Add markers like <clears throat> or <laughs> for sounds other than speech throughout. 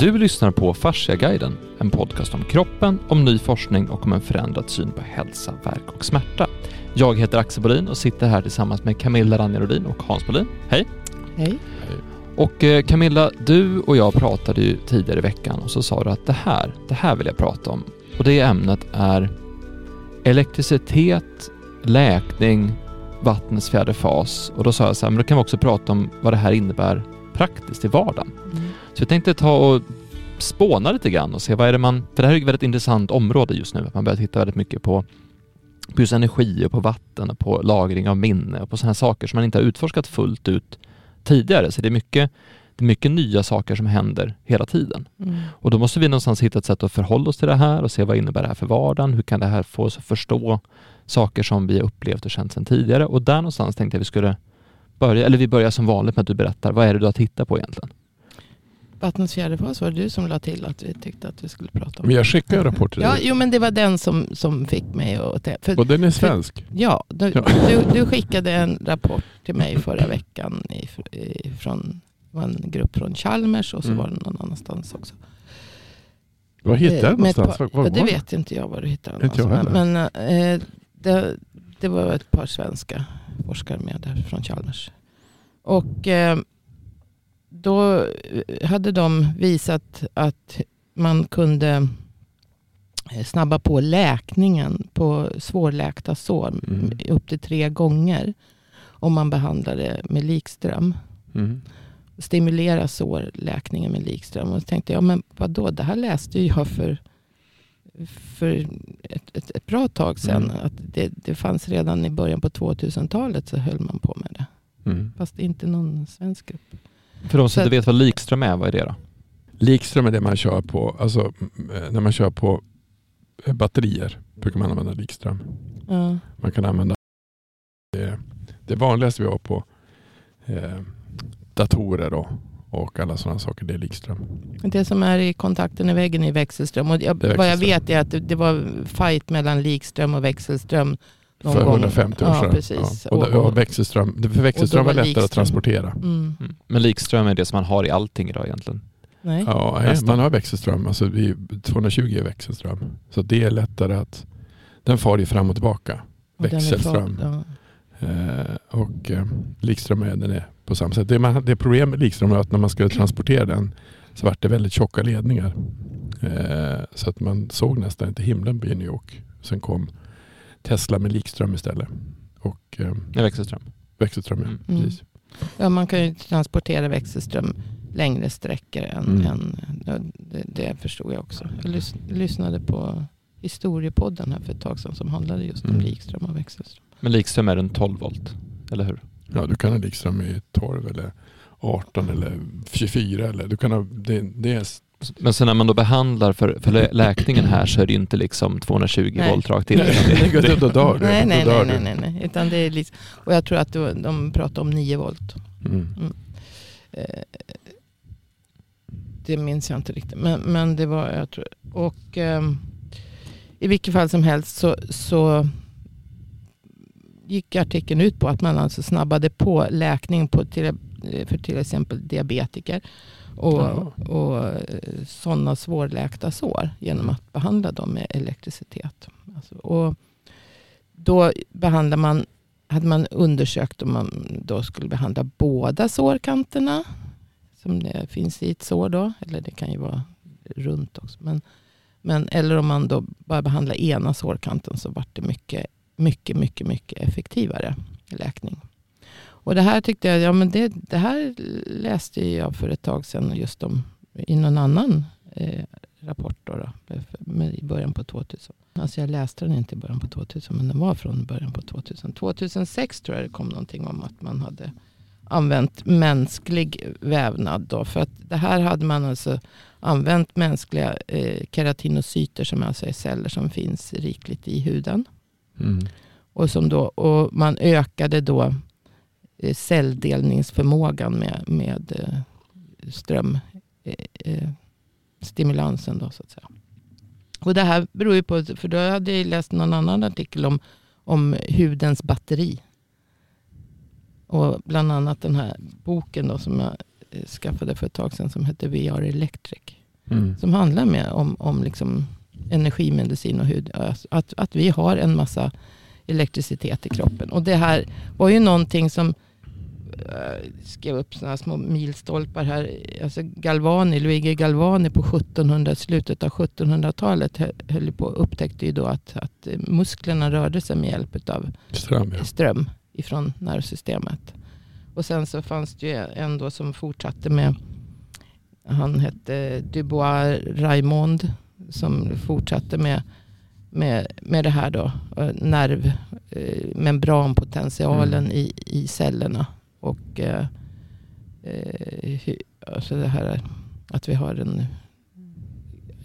Du lyssnar på Fasciaguiden, en podcast om kroppen, om ny forskning och om en förändrad syn på hälsa, verk och smärta. Jag heter Axel Bolin och sitter här tillsammans med Camilla Ranjerodin och Hans Bolin. Hej! Hej. Och eh, Camilla, du och jag pratade ju tidigare i veckan och så sa du att det här, det här vill jag prata om. Och det ämnet är elektricitet, läkning, vattnets fjärde fas. Och då sa jag så här, men då kan vi också prata om vad det här innebär praktiskt i vardagen. Mm. Så jag tänkte ta och spåna lite grann och se vad är det man... För det här är ett väldigt intressant område just nu, att man börjar titta väldigt mycket på, på just energi och på vatten och på lagring av minne och på sådana saker som man inte har utforskat fullt ut tidigare. Så det är mycket, det är mycket nya saker som händer hela tiden. Mm. Och då måste vi någonstans hitta ett sätt att förhålla oss till det här och se vad innebär det här för vardagen? Hur kan det här få oss att förstå saker som vi har upplevt och känt sedan tidigare? Och där någonstans tänkte jag vi skulle börja, eller vi börjar som vanligt med att du berättar, vad är det du har tittat på egentligen? Vattnets fjärde fas var det du som la till att vi tyckte att vi skulle prata om. Men jag skickade en rapport till Ja, dig. jo men det var den som, som fick mig att... För, Och den är svensk. ja, du, Ja. <laughs> Du, du skickade en rapport till mig förra veckan if- ifrån det var en grupp från Chalmers och så Mm. var det någon annanstans också. Var hittade Eh, ett någonstans? par- Var, var ja, det vet inte jag var du hittade. Inte jag. Men eh, det, det var ett par svenska forskare med där från Chalmers. Och eh, då hade de visat att man kunde eh, snabba på läkningen på svårläkta sår Mm. upp till tre gånger om man behandlar det med likström Mm. stimulera sårläkningen med likström. Och så tänkte jag, men vadå, det här läste jag för, för ett, ett, ett bra tag sedan. Mm. Att det, det fanns redan i början på 2000-talet så höll man på med det. Mm. Fast inte någon svensk grupp. För de som inte vet vad likström är, vad är det då? Likström är det man kör på, alltså mm, när man kör på eh, batterier brukar man använda likström. Ja. Man kan använda det, det vanligaste vi har på eh, datorer och, och alla sådana saker, det är likström. Det som är i kontakten i väggen är växelström. Och jag, är vad jag växelström. vet är att det, det var fight mellan likström och växelström. Någon för gång. 150 år ja, sedan. Precis. Ja. Och, och, och växelström, för växelström var lättare att transportera. mm. Mm. Men likström är det som man har i allting idag egentligen. Nej. Ja, nej, man har växelström. Alltså vi, 220 är växelström. Så det är lättare att... Den far ju fram och tillbaka. Och är växelström. far- ja. Eh, och eh, likström är, den är på samma sätt. Det, man, det problem med likström är att när man skulle transportera den så var det väldigt tjocka ledningar. Eh, så att man såg nästan inte himlen i New York. Sen kom Tesla med likström istället. Och eh, växelström. växelström, ja. Mm. Mm. Precis. Ja, man kan ju transportera växelström längre sträckor än, Mm. än det, det förstod jag också. Jag lys, lyssnade på historiepodden här för ett tag sedan som handlade just om Mm. likström och växelström. Men likström är en 12 volt, eller hur? Ja, du kan ha likström i 12 eller 18 eller 24. Eller, du kan ha, det, det är Men så när man då behandlar för, för lä- läkningen här så är det inte liksom 220 Nej. volt rakt in. Nej, det- då, dör du. Nej, nej, nej, nej, nej, nej. Utan det är liksom, och jag tror att de pratar om 9 volt. Mm. Eh, det minns jag inte riktigt. Men, men det var, jag tror, och ehm, i vilket fall som helst så, så gick artikeln ut på att man alltså snabbade på läkning på till, för till exempel diabetiker och, Jaha. och sådana svårläkta sår genom Mm. att behandla dem med elektricitet. Alltså, och då behandlar man, hade man undersökt om man då skulle behandla båda sårkanterna som det finns i ett sår då, eller det kan ju vara runt också. Men, men, eller om man då bara behandlar ena sårkanten så vart det mycket, mycket, mycket, mycket effektivare läkning. Och det här tyckte jag, ja men det, det här läste jag för ett tag sedan just om i någon annan eh, rapport då, då med, i början på 2000. Alltså jag läste den inte i början på 2000 men den var från början på 2000. 2006 tror jag det kom någonting om att man hade använt mänsklig vävnad. Då, för att det här hade man alltså använt mänskliga eh, keratinocyter som alltså är celler som finns rikligt i huden. Mm. Och, som då, och man ökade då celldelningsförmågan med, med eh, ström, eh, eh, stimulansen då så att säga. Och det här beror ju på, för då hade jag läst någon annan artikel om, om hudens batteri. Och bland annat den här boken då som jag eh, skaffade för ett tag sedan som heter VR Electric. Mm. som handlar med om, om liksom energimedicin och hud. Alltså Att, att vi har en massa elektricitet i kroppen. Och det här var ju någonting som eh, skrev upp sådana små milstolpar här. Alltså Galvani, Luigi Galvani på 1700, slutet av 1700-talet hö- höll på, upptäckte ju då att, att eh, musklerna rörde sig med hjälp av Ström, ja. ström ifrån nervsystemet. Och sen så fanns det ju en då som fortsatte med, han hette Dubois Raymond, som fortsatte med, med, med det här då, eh, nerv, eh, Mm. i, i cellerna. Och eh, eh, alltså det här att vi har en,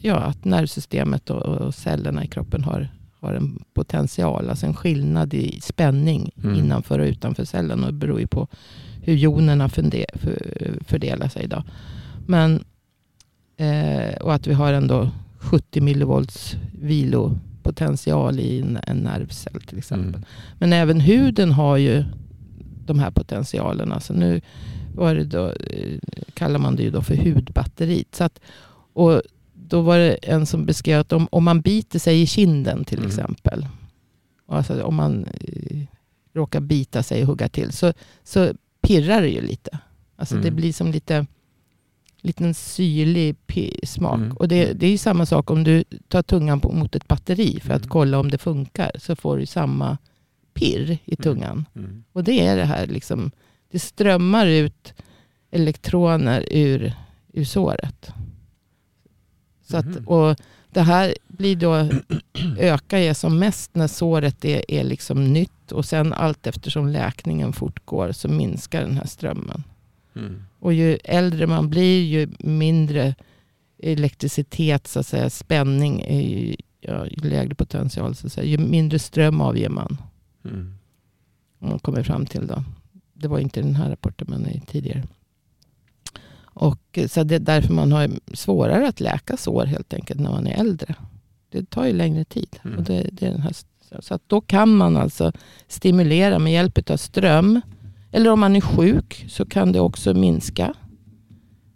ja att nervsystemet och, och cellerna i kroppen har har en potential, alltså en skillnad i spänning Mm. innanför och utanför cellen. Och det beror ju på hur jonerna funde, för, fördelar sig. Då. Men, eh, och att vi har ändå 70 millivolts vilopotential i en, en nervcell till exempel. Mm. Men även huden har ju de här potentialerna. Så nu var det då, eh, kallar man det ju då för hudbatteriet. Så att, och då var det en som beskrev att om, om man biter sig i kinden till Mm. exempel. Alltså om man eh, råkar bita sig och hugga till. Så, så pirrar det ju lite. Alltså det Mm. blir som lite liten syrlig smak. Mm. Och det, det är ju samma sak om du tar tungan på, mot ett batteri för att Mm. kolla om det funkar. Så får du samma pirr i tungan. Mm. Och det är det här liksom. Det strömmar ut elektroner ur, ur såret. Så att, Mhm. och det här blir då, ökar ju som mest när såret är, är liksom nytt. Och sen allt eftersom läkningen fortgår så minskar den här strömmen. Mm. Och ju äldre man blir ju mindre elektricitet, så att säga, spänning, är ju, ja, lägre potential, så att säga, ju mindre ström avger man. Mm. Man kommer fram till då. Det var inte den här rapporten men i tidigare. Och så det är därför man har svårare att läka sår helt enkelt när man är äldre. Det tar ju längre tid. Mm. Och det, det är den här, så att då kan man alltså stimulera med hjälp av ström. Eller om man är sjuk så kan det också minska.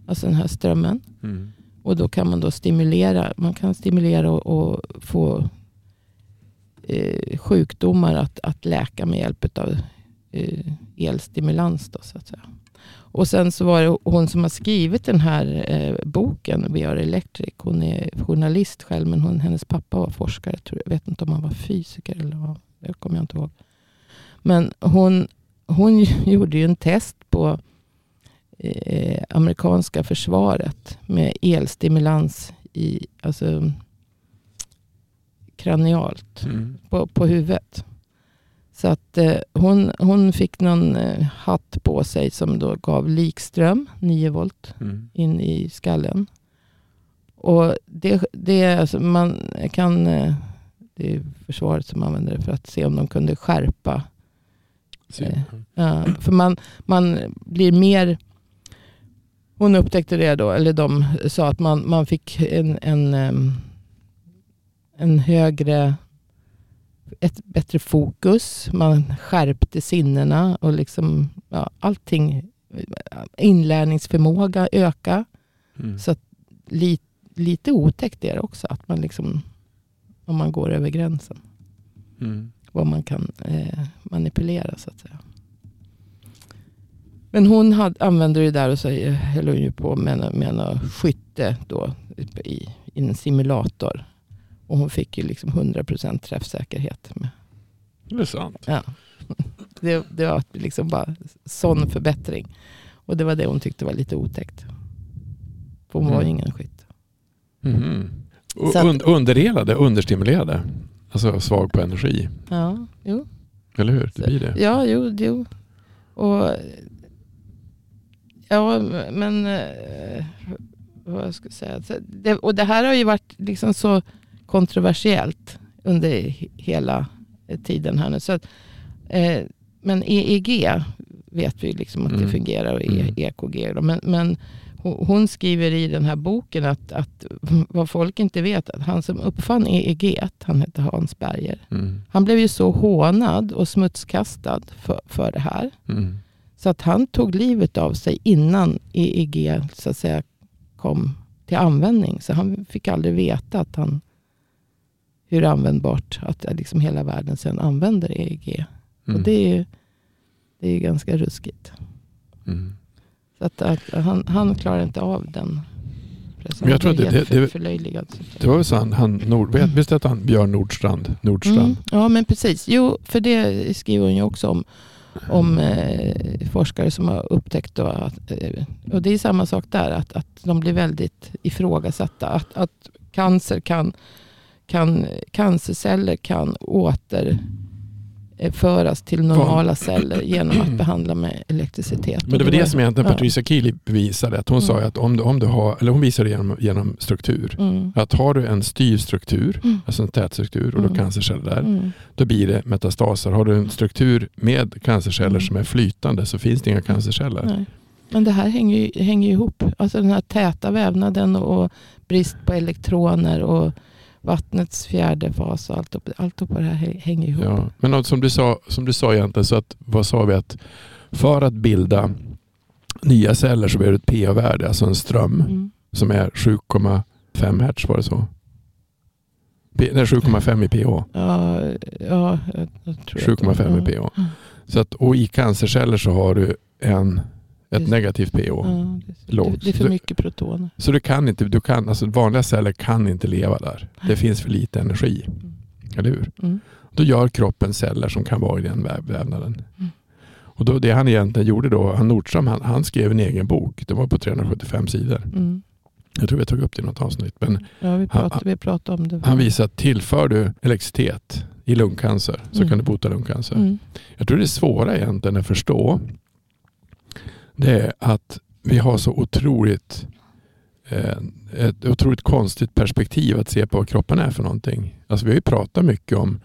Alltså den här strömmen. Mm. Och då kan man då stimulera. Man kan stimulera och, och få eh, sjukdomar att, att läka med hjälp av eh, elstimulans. Då, så att säga. Och sen så var det hon som har skrivit den här eh, boken, We Are Electric. Hon är journalist själv, men hon, hennes pappa var forskare. Jag, jag vet inte om han var fysiker eller vad. Det kommer jag inte ihåg. Men hon, hon <laughs> gjorde ju en test på eh, amerikanska försvaret med elstimulans i, alltså, kranialt Mm. på, på huvudet. Så att eh, hon, hon fick någon eh, hatt på sig som då gav likström, 9 volt, Mm. in i skallen. Och det, det alltså, man kan, eh, det är försvaret som använder det för att se om de kunde skärpa. Ja, för man, man blir mer... Hon upptäckte det då, eller de sa att man, man fick en, en, em, en högre, ett bättre fokus. Man skärpte sinnena och liksom, ja, allting, inlärningsförmåga öka. Mm. Så att li, lite otäckt är det också, att man liksom, om man går över gränsen Mm. vad man kan eh, manipulera så att säga. Men hon hade, använde det där och så höll hon ju på med, med skytte då i, i en simulator. Och hon fick ju liksom 100% träffsäkerhet. Med, Det är sant. ja. det, det var liksom bara sån förbättring. Och det var det hon tyckte var lite otäckt. För hon var ju Mm. ingen skytt. Så att- und- underelade, understimulerade. Alltså svag på energi. Ja, jo. Eller hur? Det blir det. Ja, jo, jo. Och, ja, men eh, vad jag ska säga. Det, och det här har ju varit liksom så kontroversiellt under he- hela tiden här nu. Så att, eh, men EEG vet vi liksom att det Mm. fungerar och Mm. E- EKG. Då. Men, men hon hon skriver i den här boken att, att vad folk inte vet, att han som uppfann EEG, han hette Hans Berger. Mm. Han blev ju så hånad och smutskastad för, för det här. Mm. Så att han tog livet av sig innan EEG så att säga, kom till användning. Så han fick aldrig veta att han, hur användbart att liksom hela världen sen använder EEG. Mm. Och det är ju det är ganska ruskigt. Mm. Så att, att han, han klarar inte av den. Men jag tror att det- det- det- för, förlöjligad. Det var väl så han, han Nord, vet, visst att han Björn Nordstrand? Nordstrand. Mm, ja men precis. Jo, för det skriver hon ju också om. Om eh, forskare som har upptäckt då att, eh, och det är samma sak där, att, att de blir väldigt ifrågasatta. Att, att cancer kan, kan, cancerceller kan återföras till normala celler genom att behandla med elektricitet. Men det var det som egentligen. Patricia Keely bevisade. Att hon Mm. sa att om du, om du har, eller hon visade genom, genom struktur. Mm. Att har du en styv struktur, Mm. alltså en tät struktur och har Mm. cancerceller där. Mm. Då blir det metastaser. Har du en struktur med cancerceller Mm. som är flytande så finns det inga cancerceller. Nej. Men det här hänger ju, hänger ihop. Alltså den här täta vävnaden och brist på elektroner och vattnets fjärde fas och allt, allt på det här hä- hänger ihop. Ja. Men som du sa, som du sa egentligen, så att, vad sa vi? att För att bilda nya celler så behöver du ett pH-värde, alltså en ström Mm. som är 7,5 hertz var det så? Nej, 7,5 i pH. Ja, ja, jag, jag tror 7,5 i pH. Så att, och i cancerceller så har du en, ett Just- negativt pH. ja, Lågt. det är för mycket protoner. Så du kan inte, du kan, alltså vanliga celler kan inte leva där. Det finns för lite energi. Mm. Eller hur? Mm. Då gör kroppen celler som kan vara i den väv, vävnaden. Mm. Och då, det han egentligen gjorde då, han Nordström, han, han skrev en egen bok. Det var på 375 sidor. Mm. Jag tror vi tog upp det i något avsnitt. Men Ja, vi Han- pratade, vi pratade om det. han visar att tillför du elektricitet i lungcancer så Mm. kan du bota lungcancer. Mm. Jag tror det svåra egentligen att förstå det är att vi har så otroligt eh, ett otroligt konstigt perspektiv att se på vad kroppen är för någonting. Alltså vi har ju pratat mycket om,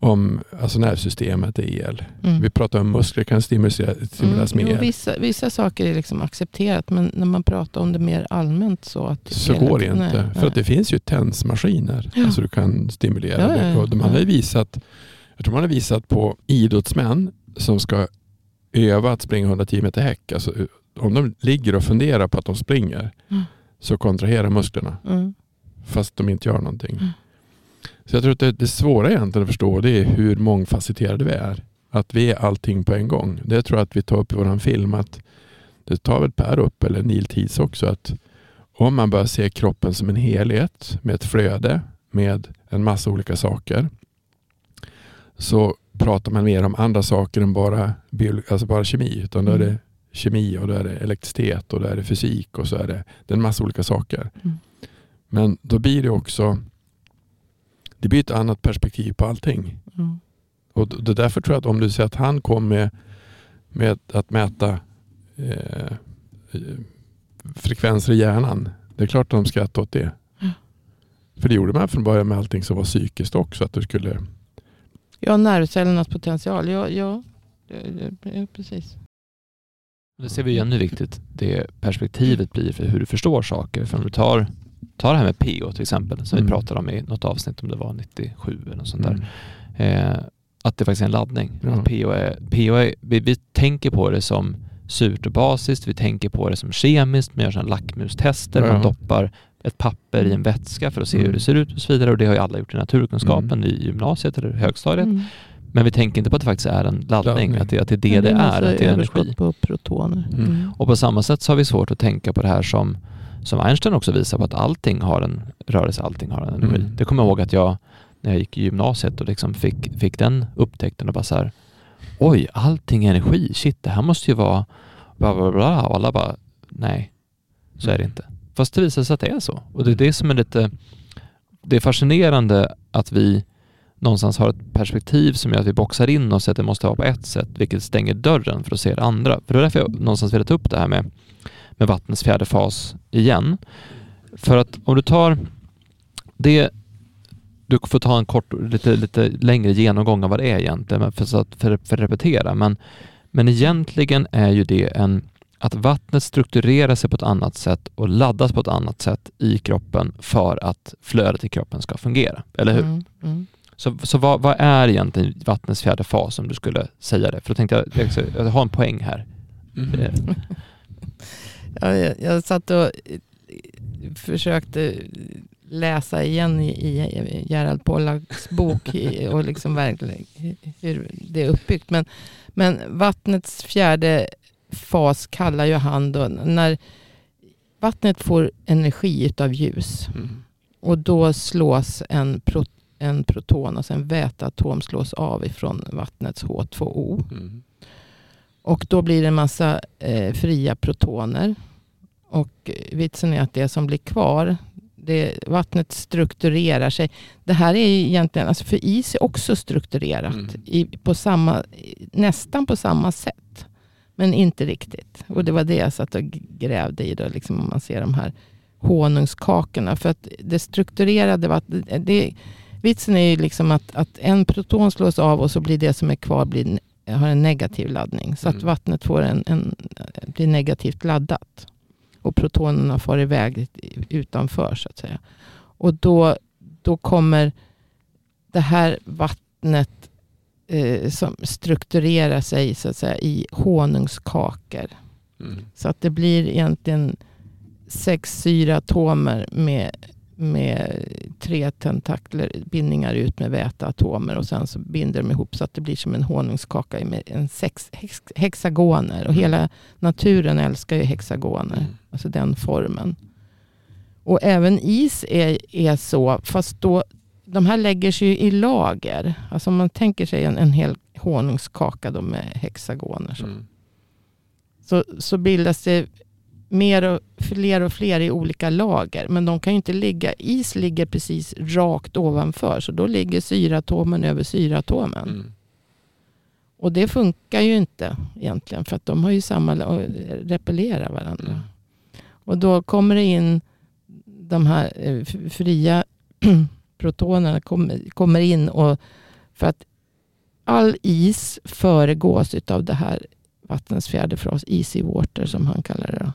om alltså nervsystemet är el. Mm. Vi pratar om muskler kan stimulera, stimuleras Mm, med jo, el. vissa, vissa saker är liksom accepterat men när man pratar om det mer allmänt så att Så hela går det inte. nej, För att det finns ju tensmaskiner. Ja. Alltså du kan stimulera. Ja, ja. Och man har ju visat, jag tror man har visat på idrottsmän som ska öva att springa 110 meter häck. Alltså, om de ligger och funderar på att de springer Mm. så kontraherar musklerna Mm. fast de inte gör någonting. Mm. Så jag tror att det, det svåra egentligen att förstå det är hur mångfacetterade vi är. Att vi är allting på en gång. Det tror jag att vi tar upp i vår film. att Det tar väl Per upp, eller Neil Tees också, att om man börjar se kroppen som en helhet med ett flöde med en massa olika saker så pratar man mer om andra saker än bara, alltså bara kemi. Utan då är Mm. det kemi och då är det elektricitet och då är det fysik och så är det, det är en massa olika saker. Mm. Men då blir det också det blir ett annat perspektiv på allting. Mm. Och det därför tror jag att om du säger att han kom med, med att mäta eh, eh, frekvenser i hjärnan. Det är klart att de skrattar åt det. Ja. För det gjorde man från början med allting som var psykiskt också. Att du skulle, Ja, nervcellernas potential. Ja, ja. Ja precis. Det ser vi igen hur viktigt det perspektivet blir för hur du förstår saker. För om du tar, tar det här med PO till exempel, som Mm. vi pratade om i något avsnitt, om det var 97 eller något sånt där. Mm. Eh, att det faktiskt är en laddning. Ja. Att PO är, PO är, vi, vi tänker på det som surt och basiskt, vi tänker på det som kemiskt, man gör sådana lackmustester, man doppar ett papper i en vätska för att se Mm. hur det ser ut och så vidare. Och det har ju alla gjort i naturkunskapen Mm. i gymnasiet eller högstadiet. Mm. Men vi tänker inte på att det faktiskt är en laddning, Laddning. Att, det, att det är det det är, att det är energi. på protoner. Mm. Mm. Och på samma sätt så har vi svårt att tänka på det här som, som Einstein också visar på att allting har en rörelse, allting har en energi. Mm. Det kommer jag ihåg att jag, när jag gick i gymnasiet och liksom fick, fick den upptäckten och bara så här, oj, allting är energi, shit, det här måste ju vara bla bla bla och alla bara, nej, så är det inte. Fast det visar sig att det är så. Och det är det som är lite, det är fascinerande att vi någonstans har ett perspektiv som gör att vi boxar in oss att det måste vara på ett sätt, vilket stänger dörren för att se det andra. För det är därför jag någonstans velat ta upp det här med, med vattnets fjärde fas igen. För att om du tar det, du får ta en kort, lite, lite längre genomgång av vad det är egentligen för, att, för, för att repetera. Men, men egentligen är ju det en, att vattnet strukturerar sig på ett annat sätt och laddas på ett annat sätt i kroppen för att flödet i kroppen ska fungera. Eller hur? Mm. Mm. Så, så vad, vad är egentligen vattnets fjärde fas om du skulle säga det? För då tänkte jag, jag, jag har en poäng här. Mm. Eh, <laughs> Ja, jag, jag satt och försökte läsa igen i, Gerald Pollaks bok och liksom verkligen hur det är uppbyggt. Men, men vattnets fjärde fas kallar ju han då när vattnet får energi utav ljus. Mm. Och då slås en, pro, en proton, alltså en väteatom slås av ifrån vattnets H2O. Mm. Och då blir det en massa eh, fria protoner. Och vitsen är att det som blir kvar, det, vattnet strukturerar sig. Det här är ju egentligen, alltså för is är också strukturerat Mm. i, på samma, nästan på samma sätt. Men inte riktigt. Och det var det jag satt och grävde i då, liksom om man ser de här honungskakorna. För att det strukturerade vattnet, det, vitsen är ju liksom att, att en proton slås av och så blir det som är kvar blir, har en negativ laddning. Så att Mm. vattnet får en, en, blir negativt laddat. Och protonerna far iväg utanför så att säga. Och då, då kommer det här vattnet eh, som strukturerar sig så att säga, i honungskakor. Mm. Så att det blir egentligen sex syraatomer med, med tre tentakler, bindningar ut med väteatomer och sen så binder de ihop så att det blir som en honungskaka med en sex hex, hexagoner. Och hela naturen älskar ju hexagoner, Mm. alltså den formen. Och även is är, är så, fast då, de här lägger sig i lager. Alltså om man tänker sig en, en hel honungskaka då med hexagoner. Så Mm. så, så bildas det mer och fler och fler i olika lager. Men de kan ju inte ligga, is ligger precis rakt ovanför. Så då ligger syraatomen över syraatomen. Mm. Och det funkar ju inte egentligen. För att de har ju samma, repellerar varandra. Mm. Och då kommer det in de här eh, fria <clears throat> protonerna kommer, kommer in. och För att all is föregås av det här vattnets fjärde fras, easy water som han kallar det. Då.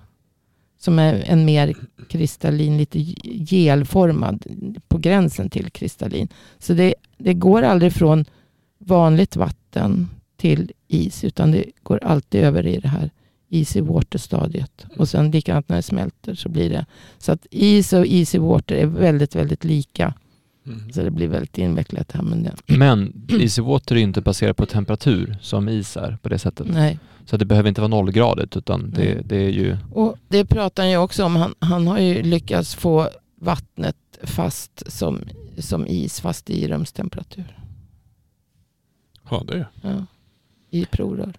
Som är en mer kristallin, lite gelformad på gränsen till kristallin. Så det, det går aldrig från vanligt vatten till is utan det går alltid över i det här easy water stadiet. Och sen likadant när det smälter så blir det. Så att is och easy water är väldigt, väldigt lika. Mm. Så det blir väldigt invecklat här. Men det, Men easy water är ju inte baserat på temperatur som is är på det sättet. nej. Så det behöver inte vara nollgradigt utan det, det är ju Och det pratar han ju också om. Han, han har ju lyckats få vattnet fast som, som is fast i rumstemperatur. Ja, det. Ja. I provrör.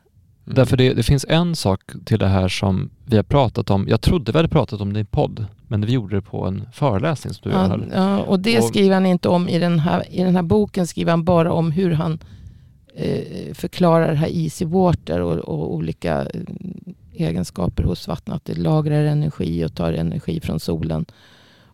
Mm. Därför det, det finns en sak till det här som vi har pratat om. Jag trodde vi hade pratat om det i podd, men vi gjorde det på en föreläsning som du Ja, höll. ja, och det Och- skriver han inte om i den här, i den här boken. skriver han bara om hur han eh, förklarar det här easy water och, och olika eh, egenskaper hos vattnet. Att det lagrar energi och tar energi från solen.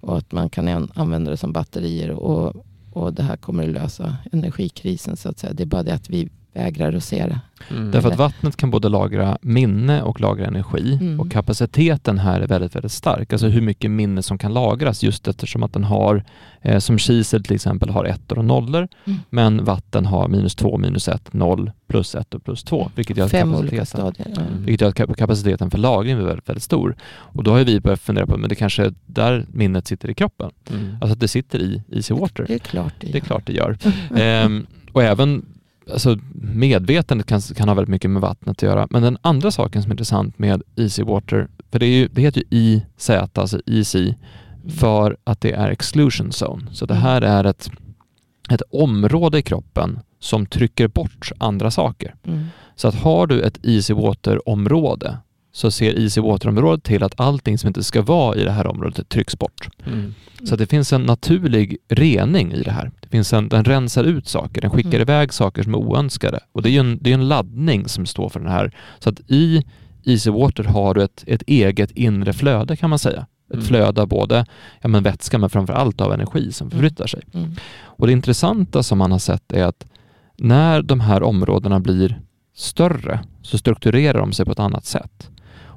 Och att man kan an- använda det som batterier. Och, och det här kommer att lösa energikrisen så att säga. Det är bara det att vi vägrar att se det. Mm. Därför att vattnet kan både lagra minne och lagra energi Mm. och kapaciteten här är väldigt, väldigt stark. Alltså hur mycket minne som kan lagras just eftersom att den har, eh, som kisel till exempel, har ettor och nollor, Mm. men vatten har minus två, minus ett, noll, plus ett och plus två, vilket gör Fem olika stadier. Mm. vilket gör att kap- kapaciteten för lagring blir väldigt, väldigt stor. Och då har vi börjat fundera på, men det kanske är där minnet sitter i kroppen. Mm. Alltså att det sitter i easy water. Det är klart det, Det är klart det gör. <laughs> Ehm, och även alltså, medvetandet kan, kan ha väldigt mycket med vattnet att göra. Men den andra saken som är intressant med easy water, för det, är ju, det heter ju IZ, alltså easy, för att det är exclusion zone. Så det här är ett, ett område i kroppen som trycker bort andra saker. Mm. Så att har du ett easy water-område så ser easy water-området till att allting som inte ska vara i det här området trycks bort. Mm. Så att det finns en naturlig rening i det här. Det finns en, den rensar ut saker, den skickar Mm. iväg saker som är oönskade. Och det är ju en, det är en laddning som står för den här. Så att i Easy Water har du ett, ett eget inre flöde kan man säga. Ett Mm. flöde av både ja, men vätska men framför allt av energi som förflyttar sig. Mm. Och det intressanta som man har sett är att när de här områdena blir större så strukturerar de sig på ett annat sätt.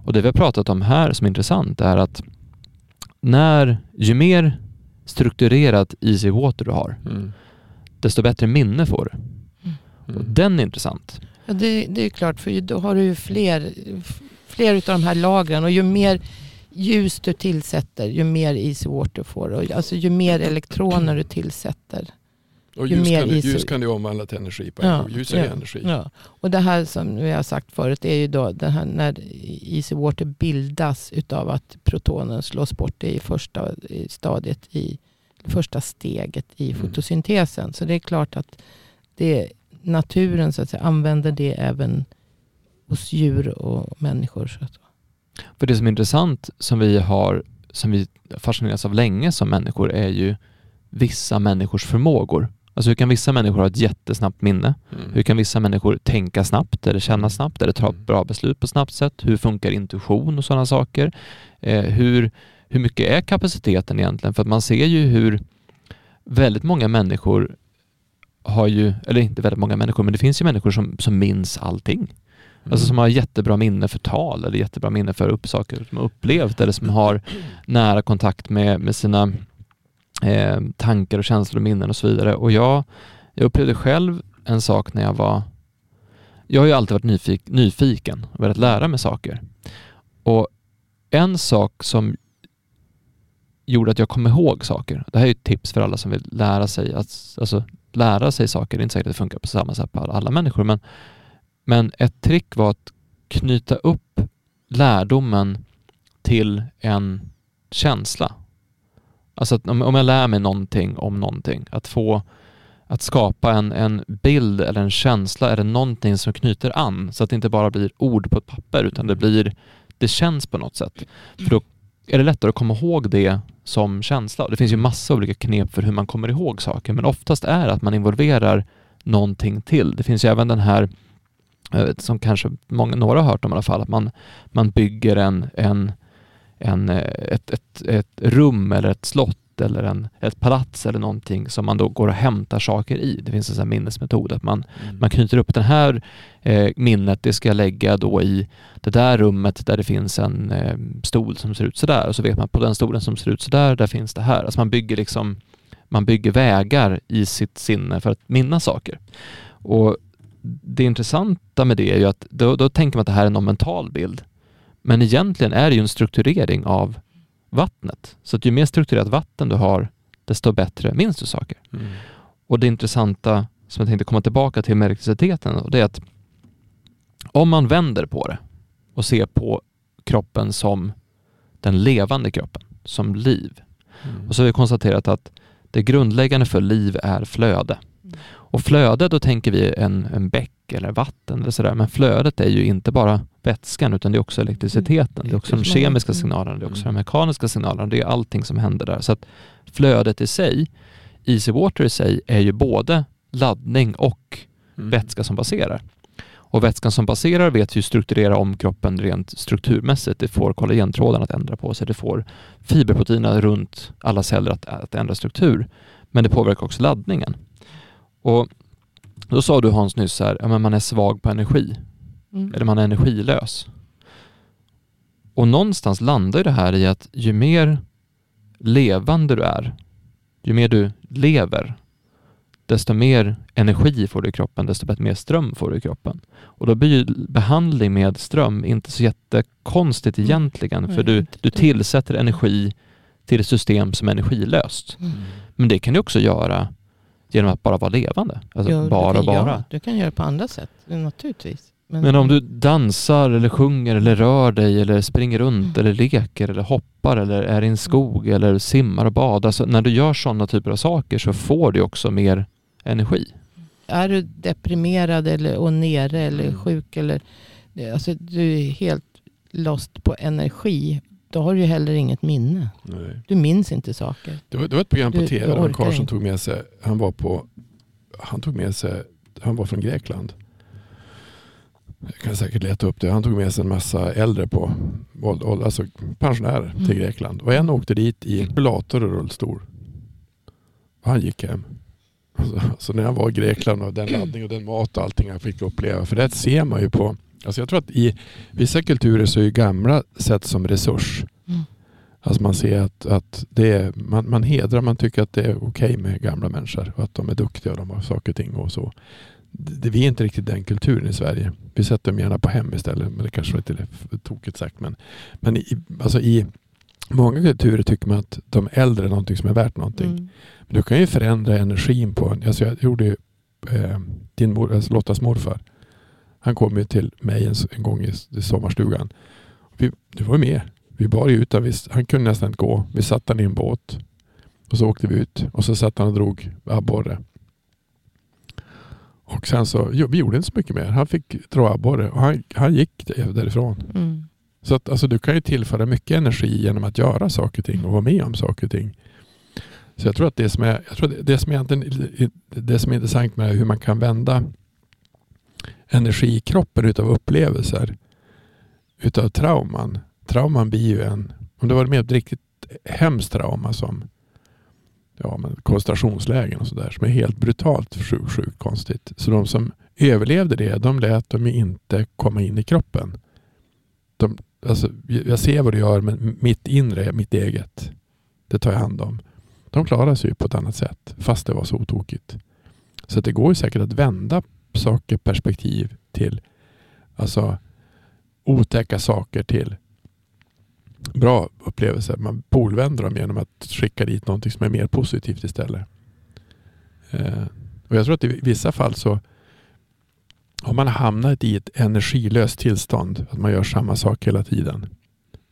Och det vi har pratat om här som är intressant är att när, ju mer strukturerat easy water du har, Mm. desto bättre minne får du. Och Mm. den är intressant. Ja, det, det är klart, för då har du ju fler, fler utav de här lagren och ju mer, ljus du tillsätter, ju mer easy water får du. Alltså ju mer elektroner du tillsätter. Och ju ljus, mer kan, ljus kan du omvandla till energi på en Ja. Ljus är ja, energi. Ja. Och det här som vi har sagt förut är ju då det här när easy water bildas utav att protonen slås bort i första stadiet i första steget i Mm. fotosyntesen. Så det är klart att det, naturen så att säga, använder det även hos djur och människor. Så att, För det som är intressant som vi har, som vi fascineras av länge som människor är ju vissa människors förmågor. Alltså hur kan vissa människor ha ett jättesnabbt minne? Mm. Hur kan vissa människor tänka snabbt eller känna snabbt eller ta Mm. ett bra beslut på snabbt sätt? Hur funkar intuition och sådana saker? Eh, hur, hur mycket är kapaciteten egentligen? För att man ser ju hur väldigt många människor har ju, eller inte väldigt många människor, men det finns ju människor som, som minns allting. Alltså som har jättebra minne för tal eller jättebra minne för upp saker som har upplevt eller som har nära kontakt med, med sina eh, tankar och känslor och minnen och så vidare. Och jag, jag upplevde själv en sak när jag var... Jag har ju alltid varit nyfik, nyfiken och velat lära mig saker. Och en sak som gjorde att jag kom ihåg saker, det här är ett tips för alla som vill lära sig att, alltså, lära sig saker, det är inte säkert att det funkar på samma sätt på alla, alla människor, men, men ett trick var att knyta upp lärdomen till en känsla. Alltså att om, om jag lär mig någonting om någonting, att få att skapa en, en bild eller en känsla eller någonting som knyter an så att det inte bara blir ord på ett papper utan det blir, det känns på något sätt. För då är det lättare att komma ihåg det som känsla. Och Det finns ju massa olika knep för hur man kommer ihåg saker men oftast är det att man involverar någonting till. Det finns ju även den här som kanske många, några har hört om i alla fall, att man, man bygger en, en, en, eh, ett, ett, ett rum eller ett slott eller en, ett palats eller någonting som man då går och hämtar saker i. Det finns en sån minnesmetod att man, Mm. man knyter upp det här eh, minnet, det ska jag lägga då i det där rummet där det finns en eh, stol som ser ut sådär och så vet man på den stolen som ser ut sådär, där finns det här. Alltså man bygger liksom man bygger vägar i sitt sinne för att minnas saker. Och det intressanta med det är ju att då, då tänker man att det här är någon mental bild. Men egentligen är det ju en strukturering av vattnet. Så att ju mer strukturerat vatten du har, desto bättre minns du saker. Mm. Och det intressanta som jag tänkte komma tillbaka till med elektriciteten, och det är att om man vänder på det och ser på kroppen som den levande kroppen, som liv. Mm. Och så har vi konstaterat att det grundläggande för liv är flöde. Och flöde, då tänker vi en, en bäck eller vatten eller sådär, men flödet är ju inte bara vätskan utan det är också elektriciteten, det är också de kemiska Mm. signalerna, det är också Mm. de mekaniska signalerna, det är allting som händer där. Så att flödet i sig, easy water i sig, är ju både laddning och Mm. vätska som passerar. Och vätskan som passerar vet ju strukturera om kroppen rent strukturmässigt. Det får kollagentrådarna att ändra på sig. Det får fiberproteinerna runt alla celler att, att ändra struktur. Men det påverkar också laddningen. Och då sa du Hans nyss här, ja, men man är svag på energi. Mm. Eller man är energilös. Och någonstans landar det här i att ju mer levande du är, ju mer du lever, desto mer energi får du i kroppen, desto bättre mer ström får du i kroppen. Och då blir ju behandling med ström inte så jättekonstigt Mm. egentligen, Nej, för du, du tillsätter energi till ett system som är energilöst. Mm. Men det kan du också göra genom att bara vara levande. Alltså Ja, du bara kan och bara. göra- Du kan göra på andra sätt, naturligtvis. Men om du dansar eller sjunger eller rör dig eller springer runt Mm. eller leker eller hoppar eller är i en skog eller simmar och badar. Så när du gör sådana typer av saker så får du också mer energi. Är du deprimerad eller och nere eller Mm. sjuk eller alltså, du är helt lost på energi. Då har du ju heller inget minne. Nej. Du minns inte saker. Det, var, det var ett program på Du- tv där en karl som tog med sig, han var på, han tog med sig, han var från Grekland. Jag kan säkert leta upp det. Han tog med sig en massa äldre på, alltså pensionärer till Mm. Grekland. Och en åkte dit i rullator och rullstol. Och han gick hem. Så, så när han var i Grekland och den laddning och den mat och allting han fick uppleva. För det ser man ju på, alltså jag tror att i vissa kulturer så är gamla sett som resurs. Mm. Alltså man ser att, att det är, man, man hedrar, man tycker att det är okej med gamla människor och att de är duktiga och de har saker och ting och så. det, vi är inte riktigt den kulturen i Sverige. Vi sätter dem gärna på hem istället. Men det kanske var lite tokigt sagt. Men, men i, alltså i många kulturer tycker man att de äldre är någonting som är värt någonting. Mm. Men du kan ju förändra energin på en. Alltså jag gjorde ju, eh, din mor, alltså Lottas morfar. Han kom ju till mig en, en gång i, i sommarstugan. Vi, du var med. Vi bar ut Han kunde nästan inte gå. Vi satte honom i en båt. Och så åkte vi ut. Och så satt han och drog abborre. Och sen så, jo, vi gjorde inte så mycket mer. Han fick dra abborre och han, han gick därifrån. Mm. Så att alltså, du kan ju tillföra mycket energi genom att göra saker och ting och vara med om saker och ting. Så jag tror att det som är, jag tror det som är, det som är intressant med hur man kan vända energi i kroppen utav upplevelser utav trauman. Trauman blir ju en, om du varit med om ett riktigt hemskt trauma som ja, men koncentrationslägen och sådär som är helt brutalt sjukt, sjuk, konstigt. Så de som överlevde det, de lät dem inte komma in i kroppen. De, alltså, jag ser vad du gör, men mitt inre, mitt eget, det tar jag hand om. De klarar sig på ett annat sätt, fast det var så otokigt. Så det går ju säkert att vända saker, perspektiv till alltså otäcka saker till bra upplevelser. Man polvänder dem genom att skicka dit någonting som är mer positivt istället. Eh, och Jag tror att i vissa fall så har man hamnat i ett energilöst tillstånd. Att man gör samma sak hela tiden.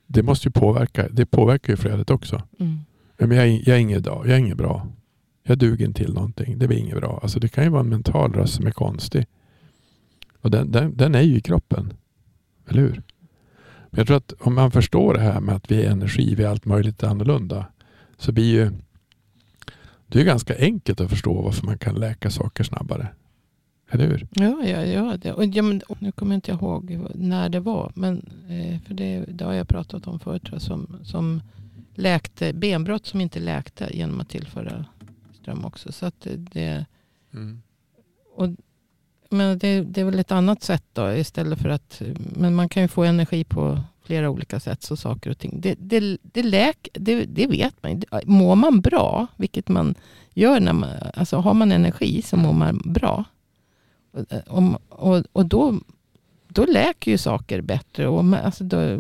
Det måste ju påverka. Det påverkar ju flödet också. Mm. Men jag, är, jag är inget jag är inget bra. Jag duger inte till någonting. Det blir inget bra. Alltså det kan ju vara en mental röst som är konstig. Och den, den, den är ju i kroppen. Eller hur? Men jag tror att om man förstår det här med att vi är energi, vi är allt möjligt annorlunda. Så blir ju det är ganska enkelt att förstå varför man kan läka saker snabbare. Eller hur? Ja, ja, ja, det. Och, ja men, nu kommer jag inte ihåg när det var. Men, eh, för det, det har jag pratat om förut. Som, som läkte benbrott som inte läkte genom att tillföra ström också. Så det, mm. och men det, det, är väl ett annat sätt då istället för att, men man kan ju få energi på flera olika sätt. Så saker och ting. Det, det, det, läk, det, det vet man Mår man bra, vilket man gör när man, alltså har man energi så mår man bra. Och, och, och då, då läker ju saker bättre. Och man, alltså då,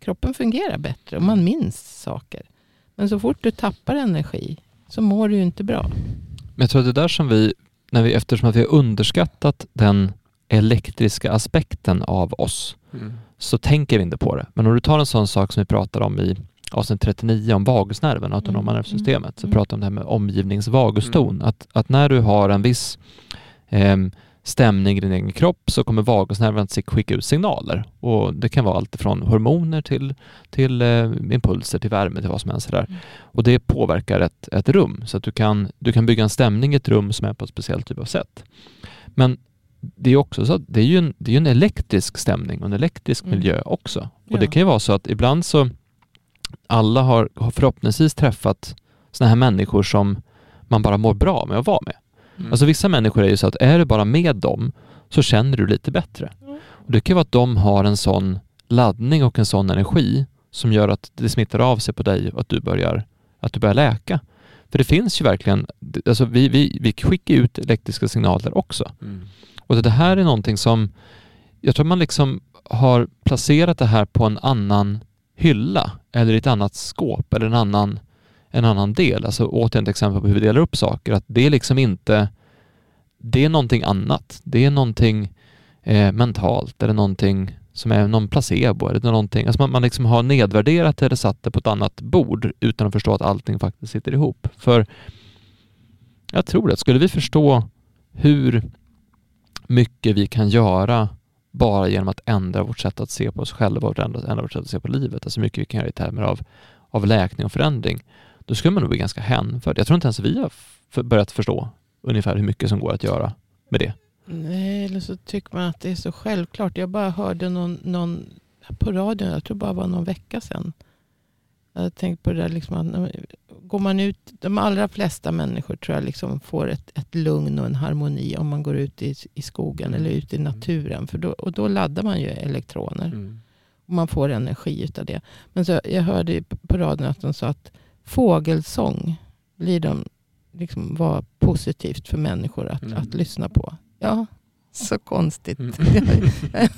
kroppen fungerar bättre och man minns saker. Men så fort du tappar energi så mår du ju inte bra. Men jag tror att det är där som vi när vi, eftersom att vi har underskattat den elektriska aspekten av oss, mm. så tänker vi inte på det. Men om du tar en sån sak som vi pratar om i avsnitt 39 om vagusnerven, autonoma mm. nervsystemet, så mm. pratar vi om det här med omgivningsvaguston. Mm. Att, att när du har en viss eh, stämning i din egen kropp så kommer vagusnerven att skicka ut signaler. Och det kan vara allt från hormoner till, till eh, impulser, till värme, till vad som helst. Mm. Och det påverkar ett, ett rum så att du kan, du kan bygga en stämning i ett rum som är på ett speciellt typ av sätt. Men det är också så att det är ju en, det är en elektrisk stämning och en elektrisk mm. miljö också. Och ja. det kan ju vara så att ibland så alla har, har förhoppningsvis träffat sådana här människor som man bara mår bra med att vara med. Mm. Alltså vissa människor är ju så att är du bara med dem så känner du lite bättre. Mm. Och det kan vara att de har en sån laddning och en sån energi som gör att det smittar av sig på dig och att du börjar, att du börjar läka. För det finns ju verkligen, alltså vi, vi, vi skickar ut elektriska signaler också. Mm. Och det här är någonting som, jag tror man liksom har placerat det här på en annan hylla eller i ett annat skåp eller en annan en annan del. Alltså återigen ett exempel på hur vi delar upp saker. Att det är liksom inte, det är någonting annat. Det är någonting eh, mentalt eller någonting som är någon placebo eller någonting. Alltså man, man liksom har nedvärderat det eller satt det på ett annat bord utan att förstå att allting faktiskt sitter ihop. För jag tror att skulle vi förstå hur mycket vi kan göra bara genom att ändra vårt sätt att se på oss själva och ändra, ändra vårt sätt att se på livet, alltså mycket vi kan göra i termer av, av läkning och förändring, då skulle man nog bli ganska hänförd. Jag tror inte ens vi har börjat förstå ungefär hur mycket som går att göra med det. Nej, eller så tycker man att det är så självklart. Jag bara hörde någon, någon på radion, jag tror bara var någon vecka sedan. Jag hade tänkt på det där, liksom att går man ut, de allra flesta människor tror jag liksom får ett, ett lugn och en harmoni om man går ut i, i skogen mm. eller ut i naturen. För då, och då laddar man ju elektroner. Mm. Och man får energi utav det. Men så, jag hörde på radion att de sa att fågelsång blir de liksom var positivt för människor att, mm. att lyssna på. Ja, så konstigt. Mm. <laughs> Jag,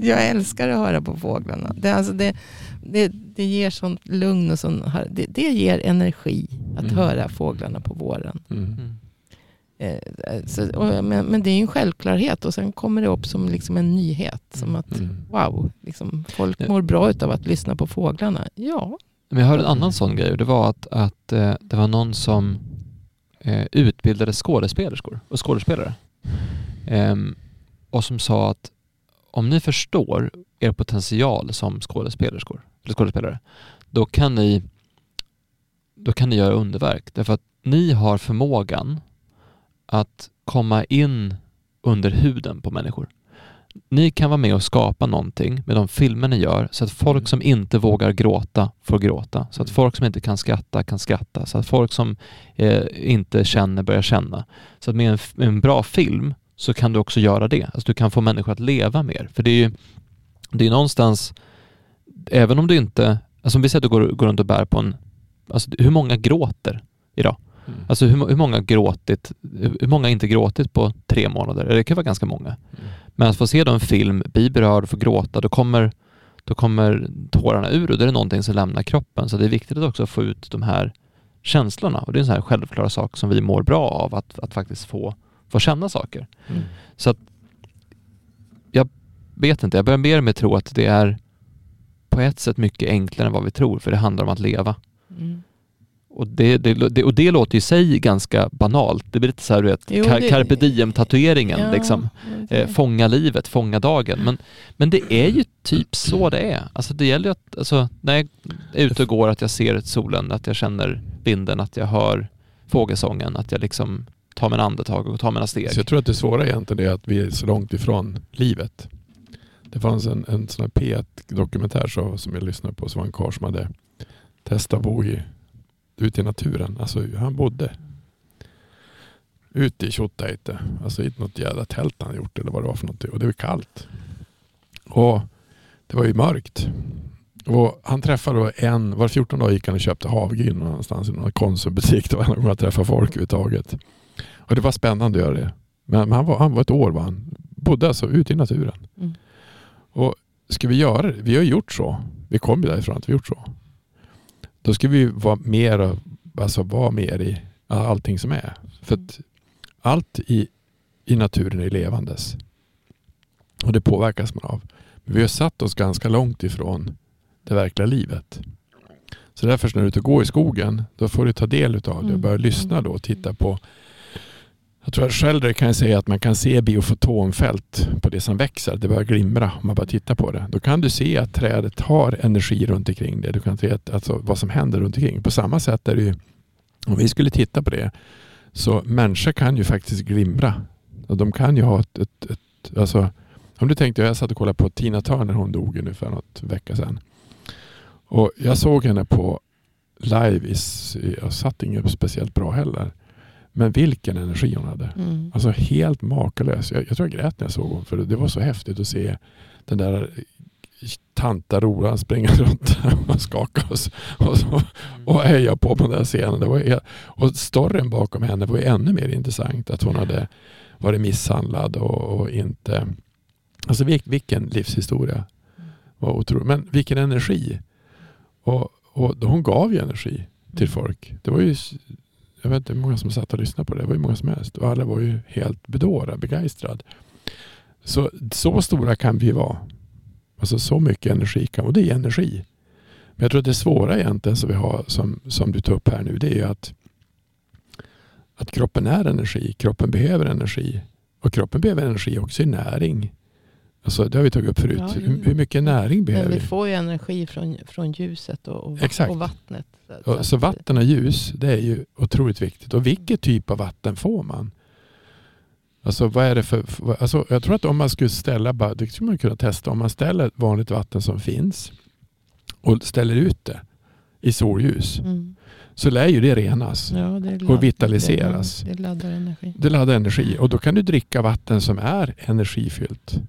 jag älskar att höra på fåglarna. Det, alltså det, det, det ger sånt lugn och sån, det, det ger energi att Mm. höra fåglarna på våren. Mm. Mm. Eh, så, och, men, men det är ju en självklarhet och sen kommer det upp som liksom en nyhet. Som att Mm. wow, liksom, folk mår bra av att lyssna på fåglarna. Ja, men jag hörde en annan sån grej och det var att, att eh, det var någon som eh, utbildade skådespelerskor och skådespelare. Eh, och som sa att om ni förstår er potential som skådespelerskor, eller skådespelare, då kan ni då kan ni göra underverk. Därför att ni har förmågan att komma in under huden på människor. Ni kan vara med och skapa någonting med de filmer ni gör så att folk som inte vågar gråta får gråta. Så att folk som inte kan skratta kan skratta. Så att folk som eh, inte känner börjar känna. Så att med en, med en bra film så kan du också göra det. Alltså du kan få människor att leva mer. För det är ju det är någonstans, även om du inte, alltså om vi säger att du går, går runt och bär på en, alltså hur många gråter idag? Mm. Alltså hur, hur många gråtit, hur många inte gråtit på tre månader? Det kan vara ganska många. Mm. Men att få se då en film, bli berörd och få gråta, då kommer, då kommer tårarna ur och då är det någonting som lämnar kroppen. Så det är viktigt att också få ut de här känslorna. Och det är en sån här självklara sak som vi mår bra av, att, att faktiskt få, få känna saker. Mm. Så att jag vet inte, jag börjar mer och mer tro att det är på ett sätt mycket enklare än vad vi tror, för det handlar om att leva. mm. Och det, det, det, och det låter i sig ganska banalt. Det blir lite så här, du vet, Jo, det- carpe diem-tatueringen. Ja, liksom. Eh, fånga livet, fånga dagen. Men, men det är ju typ så det är. Alltså det gäller ju att, alltså, när jag är ute och går, att jag ser solen, att jag känner vinden, att jag hör fågelsången, att jag liksom tar mina andetag och tar mina steg. Så jag tror att det svåra egentligen är att vi är så långt ifrån livet. Det fanns en, en sån här P1-dokumentär så, som jag lyssnade på, som var en karl som hade testat att bo i, ute i naturen. Alltså han bodde ute i Tjottajte. Alltså i något jävla tält han gjort eller vad det var för någonting. Och det var kallt. Och det var ju mörkt. Och han träffade då en, var 14 dag gick han och köpte havregryn någonstans i någon konsumbutik. <laughs> Det var en gång jag träffade folk överhuvudtaget. Och det var spännande att göra det. Men, men han, var, han var ett år var han. Bodde alltså ute i naturen. Mm. Och ska vi göra det? Vi har gjort så. Vi kom ju därifrån att vi gjort så. Då ska vi vara mer, alltså vara mer i allting som är. För att allt i, i naturen är levandes. Och det påverkas man av. Men vi har satt oss ganska långt ifrån det verkliga livet. Så därför när du är ute och går i skogen, då får du ta del av det och Mm. börja lyssna då och titta på jag tror att själv kan jag säga att man kan se biofotonfält på det som växer. Det börjar glimra om man bara tittar på det. Då kan du se att trädet har energi runt omkring det. Du kan se att, alltså, vad som händer runt omkring. På samma sätt är det ju, om vi skulle titta på det, så människor kan ju faktiskt glimra. Och de kan ju ha ett, ett, ett alltså, om du tänkte, jag satt och kollade på Tina Turner, hon dog ju för något vecka sedan. Och jag såg henne på live, i, jag satt inget speciellt bra heller. Men vilken energi hon hade. Mm. Alltså helt makalös. Jag, jag tror jag grät när jag såg honom. För det var så häftigt att se den där tanta Roran springa <laughs> runt och skaka oss. Och, så, och heja på på den där scenen. Det var, helt- och storyn bakom henne var ännu mer intressant. Att hon hade varit misshandlad och, och inte... Alltså vil, vilken livshistoria. Var otroligt. Men vilken energi. Och, och hon gav ju energi till folk. Det var ju jag vet inte hur många som satt och lyssnade på det. Det var ju många som helst. Och alla var ju helt bedårade, begeistrade. Så, så stora kan vi vara. Alltså så mycket energi kan Och det är energi. Men jag tror att det svåra egentligen som vi har, som, som du tar upp här nu, det är ju att, att kroppen är energi. Kroppen behöver energi. Och kroppen behöver energi också i näring. Alltså, det har vi tagit upp förut. Ja, hur, mycket näring behöver vi vi? får ju energi från, från ljuset och, och, Exakt. och vattnet. Så så vatten och ljus, det är ju otroligt viktigt. Och vilket typ av vatten får man? Alltså vad är det för, alltså, jag tror att om man skulle ställa, det skulle man kunna testa, om man ställer vanligt vatten som finns och ställer ut det i solljus Mm. så lär ju det renas. Ja, det Och vitaliseras. Det, det laddar energi. Det laddar energi och då kan du dricka vatten som är energifyllt.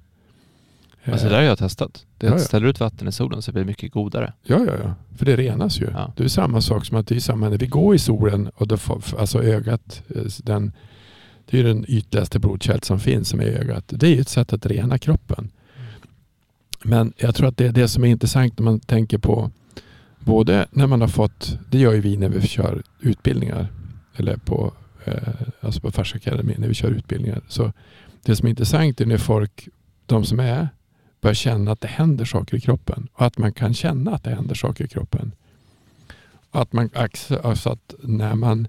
Alltså det där har jag testat. Det Ja, ställer ut vatten i solen så blir det mycket godare. Ja, ja, ja. För det renas ju. Ja. Det är samma sak som att det är samma när vi går i solen och då får, alltså ögat, eh, den, Det är den ytligaste blodkärl som finns som är ögat. Det är ett sätt att rena kroppen. Men jag tror att det är det som är intressant när man tänker på både när man har fått, det gör ju vi när vi kör utbildningar eller på, eh, alltså på Fars Academy när vi kör utbildningar. Så det som är intressant är när folk, de som är, börjar känna att det händer saker i kroppen och att man kan känna att det händer saker i kroppen. Att man, alltså att när man,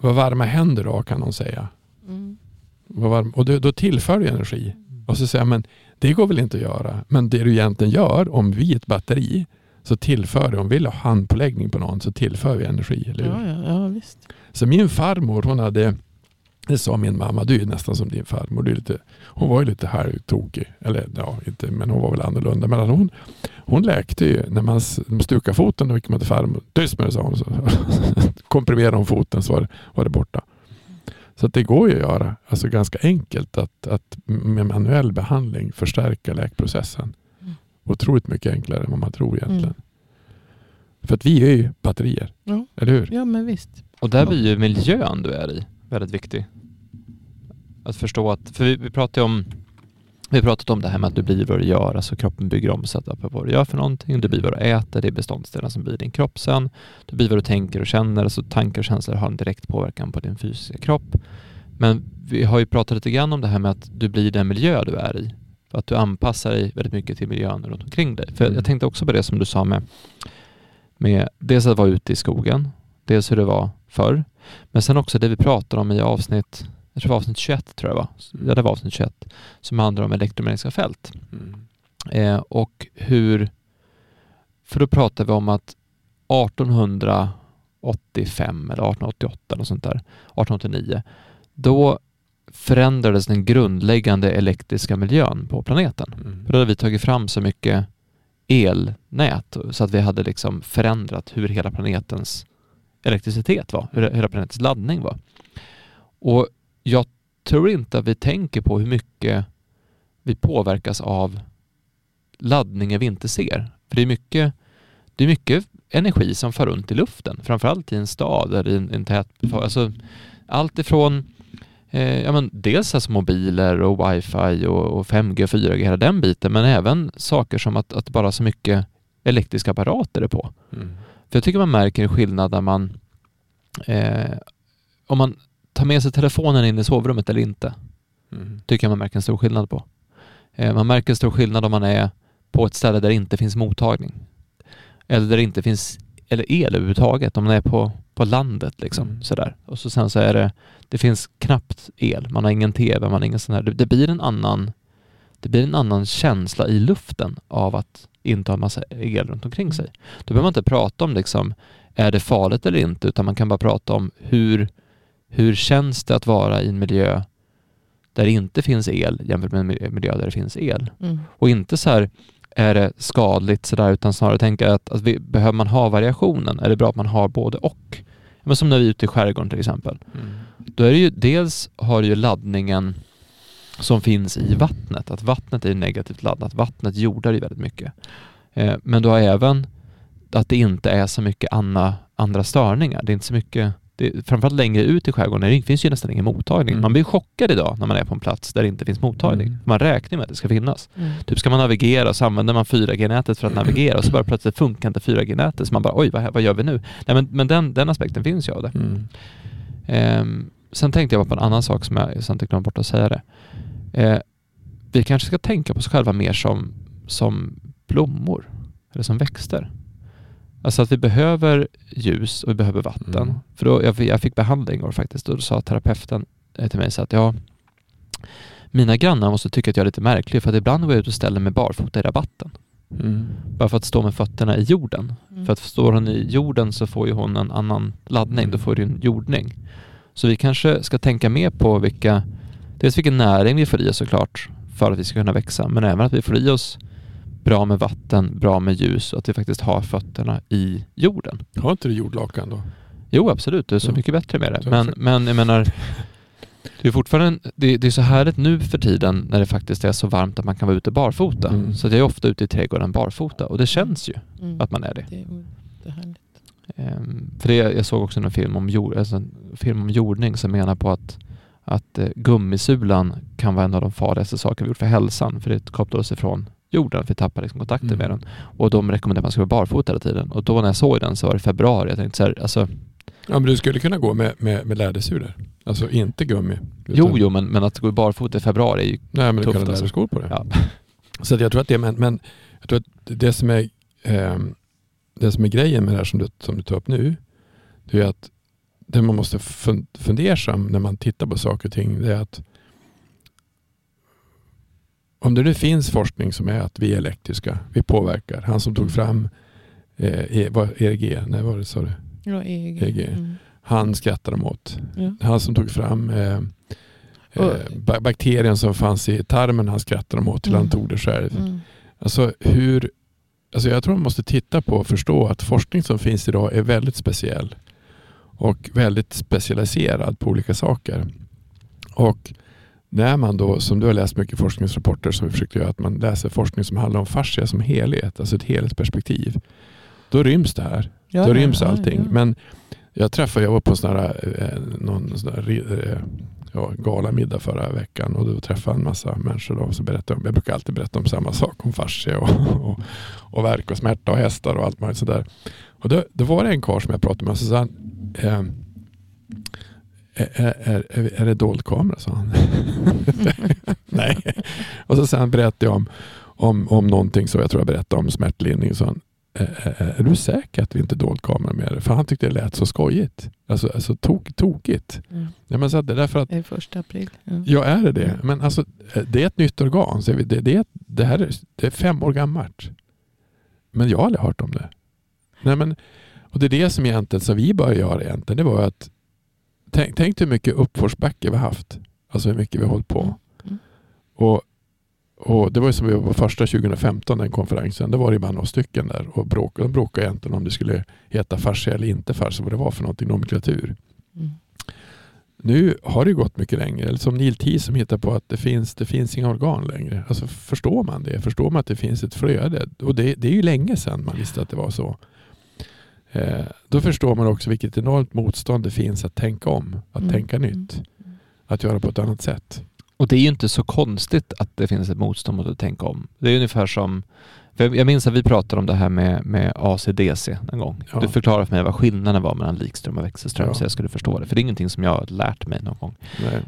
vad varma händer då kan någon säga. Mm. Varm, och då, då tillför du energi. Och så säger man, det går väl inte att göra. Men det du egentligen gör, om vi är ett batteri, så tillför du, om vi vill ha handpåläggning på någon, så tillför vi energi. Eller hur? Ja, ja, ja, visst. Så min farmor, hon hade, det sa min mamma, du är nästan som din farmor. Du är lite, hon var ju lite halvtokig. Eller ja, inte, men hon var väl annorlunda. Men hon, hon läkte ju. När man stukade foten då gick man till farmor. Tyst med det sa hon. Så <laughs> komprimerade hon foten så var det, var det borta. Så det går ju att göra. Alltså ganska enkelt att, att med manuell behandling förstärka läkprocessen. Mm. Otroligt mycket enklare än vad man tror egentligen. Mm. För att vi är ju batterier. Ja. Eller hur? ja, men visst. Och där blir ju miljön du är i väldigt viktig. Att förstå att, för vi, vi pratar ju om vi har pratat om det här med att du blir vad du gör, alltså kroppen bygger om sig på vad du gör för någonting, du blir vad du äter, det är beståndsdelarna som blir din kropp sen. Du blir vad du tänker och känner, alltså tankar och känslor har en direkt påverkan på din fysiska kropp. Men vi har ju pratat lite grann om det här med att du blir den miljö du är i. För att du anpassar dig väldigt mycket till miljön runt omkring dig. För Mm. jag tänkte också på det som du sa med, med dels att vara ute i skogen, dels hur det var förr, men sen också det vi pratar om i avsnitt, jag tror det var avsnitt 21 tror jag var, ja det var avsnitt 21, som handlar om elektromagnetiska fält. Mm. Eh, och hur, för då pratar vi om att 1885 eller 1888 eller sånt där, 1889, då förändrades den grundläggande elektriska miljön på planeten. Mm. För då hade vi tagit fram så mycket elnät så att vi hade liksom förändrat hur hela planetens elektricitet var, hur hela planetens laddning var. Och jag tror inte att vi tänker på hur mycket vi påverkas av laddningar vi inte ser. För det är mycket, det är mycket energi som far runt i luften, framförallt i en stad eller i en, en tät... Alltså, allt ifrån eh, ja, men dels alltså mobiler och wifi och, och 5G och 4G, hela den biten, men även saker som att, att bara så mycket elektriska apparater är på. Mm. För jag tycker man märker en skillnad när man eh, om man tar med sig telefonen in i sovrummet eller inte, Mm. tycker jag man märker en stor skillnad på. Eh, man märker en stor skillnad om man är på ett ställe där det inte finns mottagning. Eller där det inte finns eller el överhuvudtaget, om man är på, på landet liksom. Mm. Sådär. Och så sen så är det, det finns knappt el, man har ingen TV, man har ingen sån här, det, det blir en annan det blir en annan känsla i luften av att inte ha massa el runt omkring sig. Då behöver man inte prata om liksom, är det farligt eller inte, utan man kan bara prata om hur, hur känns det att vara i en miljö där det inte finns el jämfört med en miljö där det finns el. Mm. Och inte så här, är det skadligt sådär, utan snarare tänka att, att vi, behöver man ha variationen? Är det bra att man har både och? Men som när vi är ute i skärgården till exempel. Mm. Då är det ju, dels har du ju laddningen som finns i vattnet, att vattnet är negativt laddat. Vattnet jordar ju väldigt mycket. Eh, men du har även att det inte är så mycket anna, andra störningar. Det är inte så mycket, det, framförallt längre ut i skärgården det finns ju nästan ingen mottagning. Mm. Man blir chockad idag när man är på en plats där det inte finns mottagning. Mm. Man räknar med att det ska finnas. Mm. Typ ska man navigera så använder man 4G-nätet för att navigera och så bara plötsligt funkar inte 4G-nätet så man bara oj vad, vad gör vi nu? Nej, men men den, den aspekten finns ju av det. Ehm, sen tänkte jag på en annan sak som jag så inte glömde bort att säga det. Eh, vi kanske ska tänka på oss själva mer som, som blommor eller som växter. Alltså att vi behöver ljus och vi behöver vatten. Mm. För då, jag, jag fick behandling igår faktiskt och då sa terapeuten eh, till mig så att ja, mina grannar måste tycka att jag är lite märklig för att ibland går jag ut och ställer mig barfota i rabatten. Mm. Bara för att stå med fötterna i jorden. Mm. För att står hon i jorden så får ju hon en annan laddning, Mm. då får du en jordning. Så vi kanske ska tänka mer på vilka, dels vilken näring vi får i oss såklart för att vi ska kunna växa, men även att vi får i oss bra med vatten, bra med ljus och att vi faktiskt har fötterna i jorden. Har inte du jordlakan då? Jo, absolut, det är så Ja. mycket bättre med det. Men, men jag menar, det är fortfarande, det, det är så härligt nu för tiden när det faktiskt är så varmt att man kan vara ute barfota. Mm. Så jag är ofta ute i trädgården barfota och det känns ju Mm. att man är det. Det är. Ehm, för det, jag såg också en film om, jord, alltså en film om jordning som menar på att, att eh, gummisulan kan vara en av de farligaste saker vi gjort för hälsan, för det kopplar oss ifrån jorden, för vi tappar liksom kontakten Mm. med den. Och de rekommenderar att man ska vara barfota hela tiden. Och då när jag såg den så var det februari, jag tänkte så här, alltså, Ja, men du skulle kunna gå med, med, med lädersulor. Alltså inte gummi. jo, utan- jo, men, men att gå barfota i februari är ju Nej, men du tufft kan ha alltså. läderskor på det. Ja. <laughs> Så att jag tror att det men, men jag tror att det som är, ehm, det som är grejen med det här som du, som du tar upp nu, det är att det man måste fun- fundersam när man tittar på saker och ting, det är att om det nu finns forskning som är att vi är elektriska, vi påverkar. Han som tog fram eh, e, vad, ERG, nej var det sa du? Ja, EEG. EG. Mm. Han skrattar de åt. Ja. Han som tog fram eh, eh, bakterien som fanns i tarmen, han skrattade de åt till han Mm. tog det själv. Mm. Alltså hur, alltså jag tror man måste titta på och förstå att forskning som finns idag är väldigt speciell och väldigt specialiserad på olika saker. Och när man då, som du har läst mycket forskningsrapporter som vi försökte göra, att man läser forskning som handlar om fascia som helhet, alltså ett helhetsperspektiv. Då ryms det här. Ja, då ryms ja, allting. ja. Men jag träffade, jag var på en sån här, eh, någon sån här eh, ja, galamiddag förra veckan och då träffade jag en massa människor. Då, som berättade om, jag brukar alltid berätta om samma sak, om fascia och, <laughs> och, och värk och smärta och hästar och allt möjligt sådär. Och då, då var det en karl som jag pratade med och så sa han, eh, är, är, är, det dold kamera? sa han. <laughs> Nej. Och så sen berättade jag om, om, om någonting så jag tror jag berättade om smärtlindring. Så han, "Är- du säker att vi inte dold kamera med det? För han tyckte det lät så skojigt. Alltså, alltså tok, tokigt. Mm. Ja, men så det är därför att Det är första april. Ja. Ja, är det det? Men alltså, det är ett nytt organ. Så det, det, det här är, det är fem år gammalt. Men jag har aldrig hört om det. Nej, men, och det är det som egentligen, som vi började göra egentligen, det var att tänk, tänk hur mycket uppförsbacke vi har haft. Alltså hur mycket vi har hållit på. Mm. Och, och det var ju som vi var på första 2015, den konferensen. Det var det bara några stycken där och bråkade, de bråkade egentligen om det skulle heta fascia eller inte fascia, vad det var för någonting, nomenklatur. Mm. Nu har det gått mycket längre. Eller som Neil T som hittar på att det finns, det finns inga organ längre. Alltså förstår man det? Förstår man att det finns ett flöde? Och det, det är ju länge sedan man visste att det var så. Eh, då förstår man också vilket enormt motstånd det finns att tänka om. Att Mm. tänka nytt. Att göra på ett annat sätt. Och det är ju inte så konstigt att det finns ett motstånd mot att tänka om. Det är ungefär som, jag- minns att vi pratade om det här med, med ACDC en gång. Ja. Du förklarade för mig vad skillnaden var mellan likström och växelström Ja. så jag skulle förstå det. För det är ingenting som jag har lärt mig någon gång.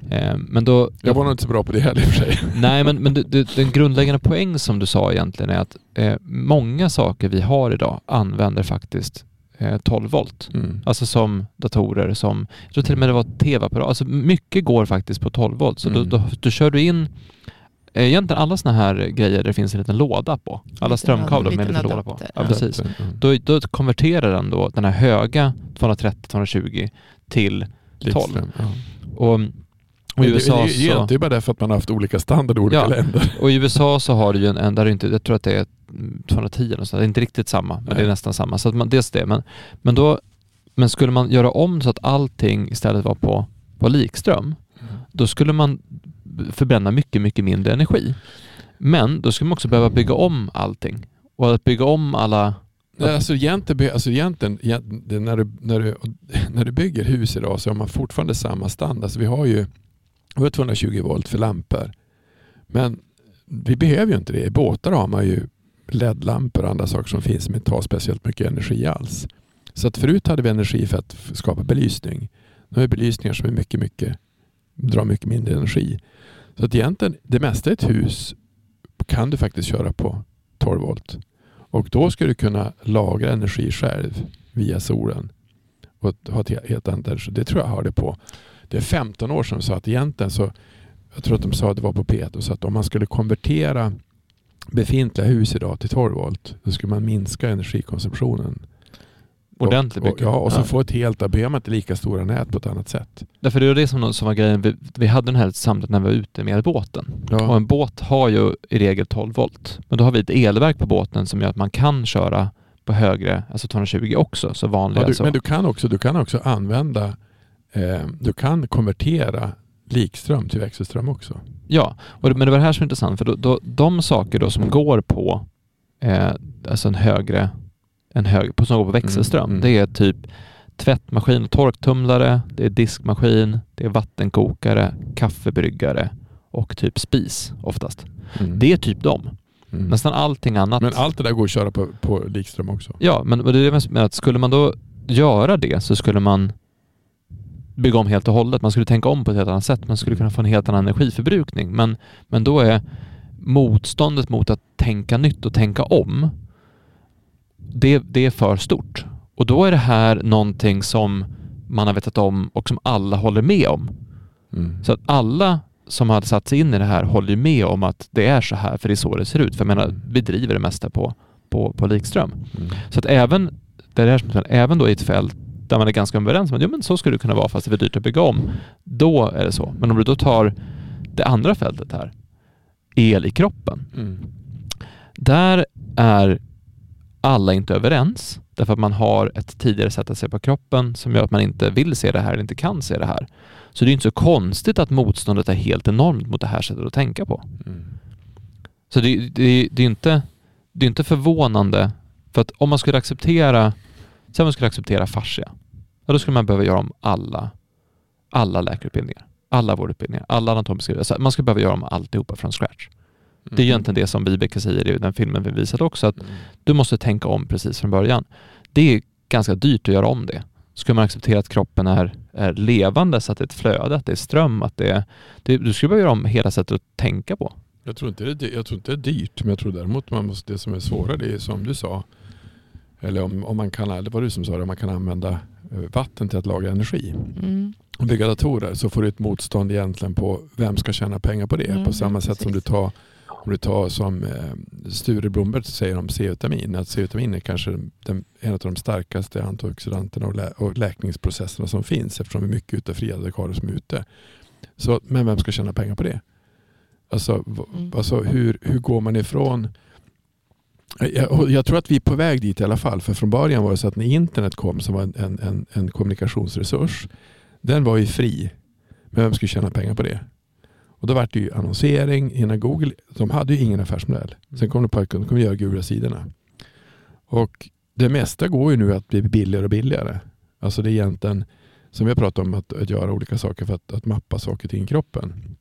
Nej. Eh, men då... Jag var nog inte så bra på det heller i och för sig. <laughs> Nej, men, men det, det, den grundläggande poäng som du sa egentligen är att eh, många saker vi har idag använder faktiskt 12 volt. Mm. Alltså som datorer, som, jag tror till och med det var tv-apparater. Alltså mycket går faktiskt på 12 volt. Så Mm. då, då, då kör du in eh, egentligen alla sådana här grejer där det finns en liten låda på. Alla strömkablar med en liten låda på. Ja, precis. Mm. Då, då konverterar den då den här höga 230-220 till 12. Likström, Ja. Och, och i USA det, det, det är bara därför att man har haft olika standard i olika Ja. länder. Och i USA så har du ju en, en där det inte, jag tror att det är 210 eller så, det är inte riktigt samma, men det Nej. är nästan samma. Så att man, dels det, men, men då, men skulle man göra om så att allting istället var på, på likström, då skulle man förbränna mycket, mycket mindre energi. Men då skulle man också behöva bygga om allting. Och att bygga om alla... Nej, alltså egentligen, alltså egentligen, egent- det- när, du, när, du, <laughs> när du bygger hus idag så har man fortfarande samma standard. Alltså vi har ju vi har 220 volt för lampor. Men vi behöver ju inte det. I båtar har man ju LED-lampor och andra saker som finns som inte tar speciellt mycket energi alls. Så att förut hade vi energi för att skapa belysning. Nu har vi belysningar som är mycket, mycket, drar mycket mindre energi. Så att egentligen, det mesta i ett hus kan du faktiskt köra på 12 volt. Och då ska du kunna lagra energi själv via solen. Och ha ett helt annat. Det tror jag hörde på. Det är 15 år sedan de sa att egentligen så, jag tror att de sa att det var på P1, så att om man skulle konvertera befintliga hus idag till 12 volt, då skulle man minska energikonsumtionen. Ordentligt och, och, mycket. Ja, och så Ja. få ett helt, då behöver man inte lika stora nät på ett annat sätt. Därför det var det som, som var grejen, vi, vi hade den här samtalet när vi var ute med båten. Och Ja, en båt har ju i regel 12 volt. Men då har vi ett elverk på båten som gör att man kan köra på högre, alltså 220 också, så vanliga. ja, du, så. men du kan också, du kan också använda, eh, du kan konvertera likström till växelström också. Ja, och men det var det här som är intressant, för då, då, de saker då som går på eh, alltså en högre, en hög, som går på växelström, Mm, mm. det är typ tvättmaskin och torktumlare, det är diskmaskin, det är vattenkokare, kaffebryggare och typ spis oftast. Mm. Det är typ dem. Mm. Nästan allting annat. Men allt det där går att köra på, på likström också. Ja, men det är det med att skulle man då göra det så skulle man bygga om helt och hållet. Man skulle tänka om på ett helt annat sätt. Man skulle kunna få en helt annan energiförbrukning. Men, men då är motståndet mot att tänka nytt och tänka om, det, det är för stort. Och då är det här någonting som man har vetat om och som alla håller med om. Mm. Så att alla som har satt sig in i det här håller ju med om att det är så här, för det är så det ser ut. För jag menar, vi driver det mesta på, på, på likström. Mm. Så att även, det är det här som, även då i ett fält där man är ganska överens om att ja, men så skulle det kunna vara fast det är för dyrt att bygga om. Då är det så. Men om du då tar det andra fältet här, el i kroppen. Mm. Där är alla inte överens därför att man har ett tidigare sätt att se på kroppen som gör att man inte vill se det här eller inte kan se det här. Så det är inte så konstigt att motståndet är helt enormt mot det här sättet att tänka på. Mm. Så det, det, det är inte det är inte förvånande för att om man skulle acceptera Säg om man skulle acceptera fascia. Ja, då skulle man behöva göra om alla, alla läkarutbildningar, alla vårdutbildningar, alla anatomiska... Alltså man skulle behöva göra om alltihopa från scratch. Det är ju egentligen det som Vibeke säger i den filmen vi visade också, att Mm. du måste tänka om precis från början. Det är ganska dyrt att göra om det. Skulle man acceptera att kroppen är, är levande, så att det är ett flöde, att det är ström, att det är... Det, du skulle behöva göra om hela sättet att tänka på. Jag tror, inte det, är jag tror inte det är dyrt, men jag tror däremot man måste, det som är svårare det är som du sa, eller om, om man kan, det var du som sa det, om man kan använda eh, vatten till att lagra energi Mm. och bygga datorer så får du ett motstånd egentligen på vem ska tjäna pengar på det. Mm, på samma sätt som du precis. tar, om du tar som eh, Sture Blomberg säger om C-vitamin, att C-vitamin är kanske den, en av de starkaste antioxidanterna och, lä, och läkningsprocesserna som finns eftersom vi är mycket ute fria radikaler som är ute. Så, men vem ska tjäna pengar på det? Alltså, Mm. alltså hur, hur går man ifrån jag, jag tror att vi är på väg dit i alla fall. För från början var det så att när internet kom som var en, en, en, en kommunikationsresurs. Den var ju fri. Men vem skulle tjäna pengar på det? Och då var det ju annonsering. Innan Google, de hade ju ingen affärsmodell. Sen kom de på att de kommer göra gula sidorna. Och det mesta går ju nu att bli billigare och billigare. Alltså det är egentligen, som jag pratade om, att, att göra olika saker för att, att mappa saker till kroppen.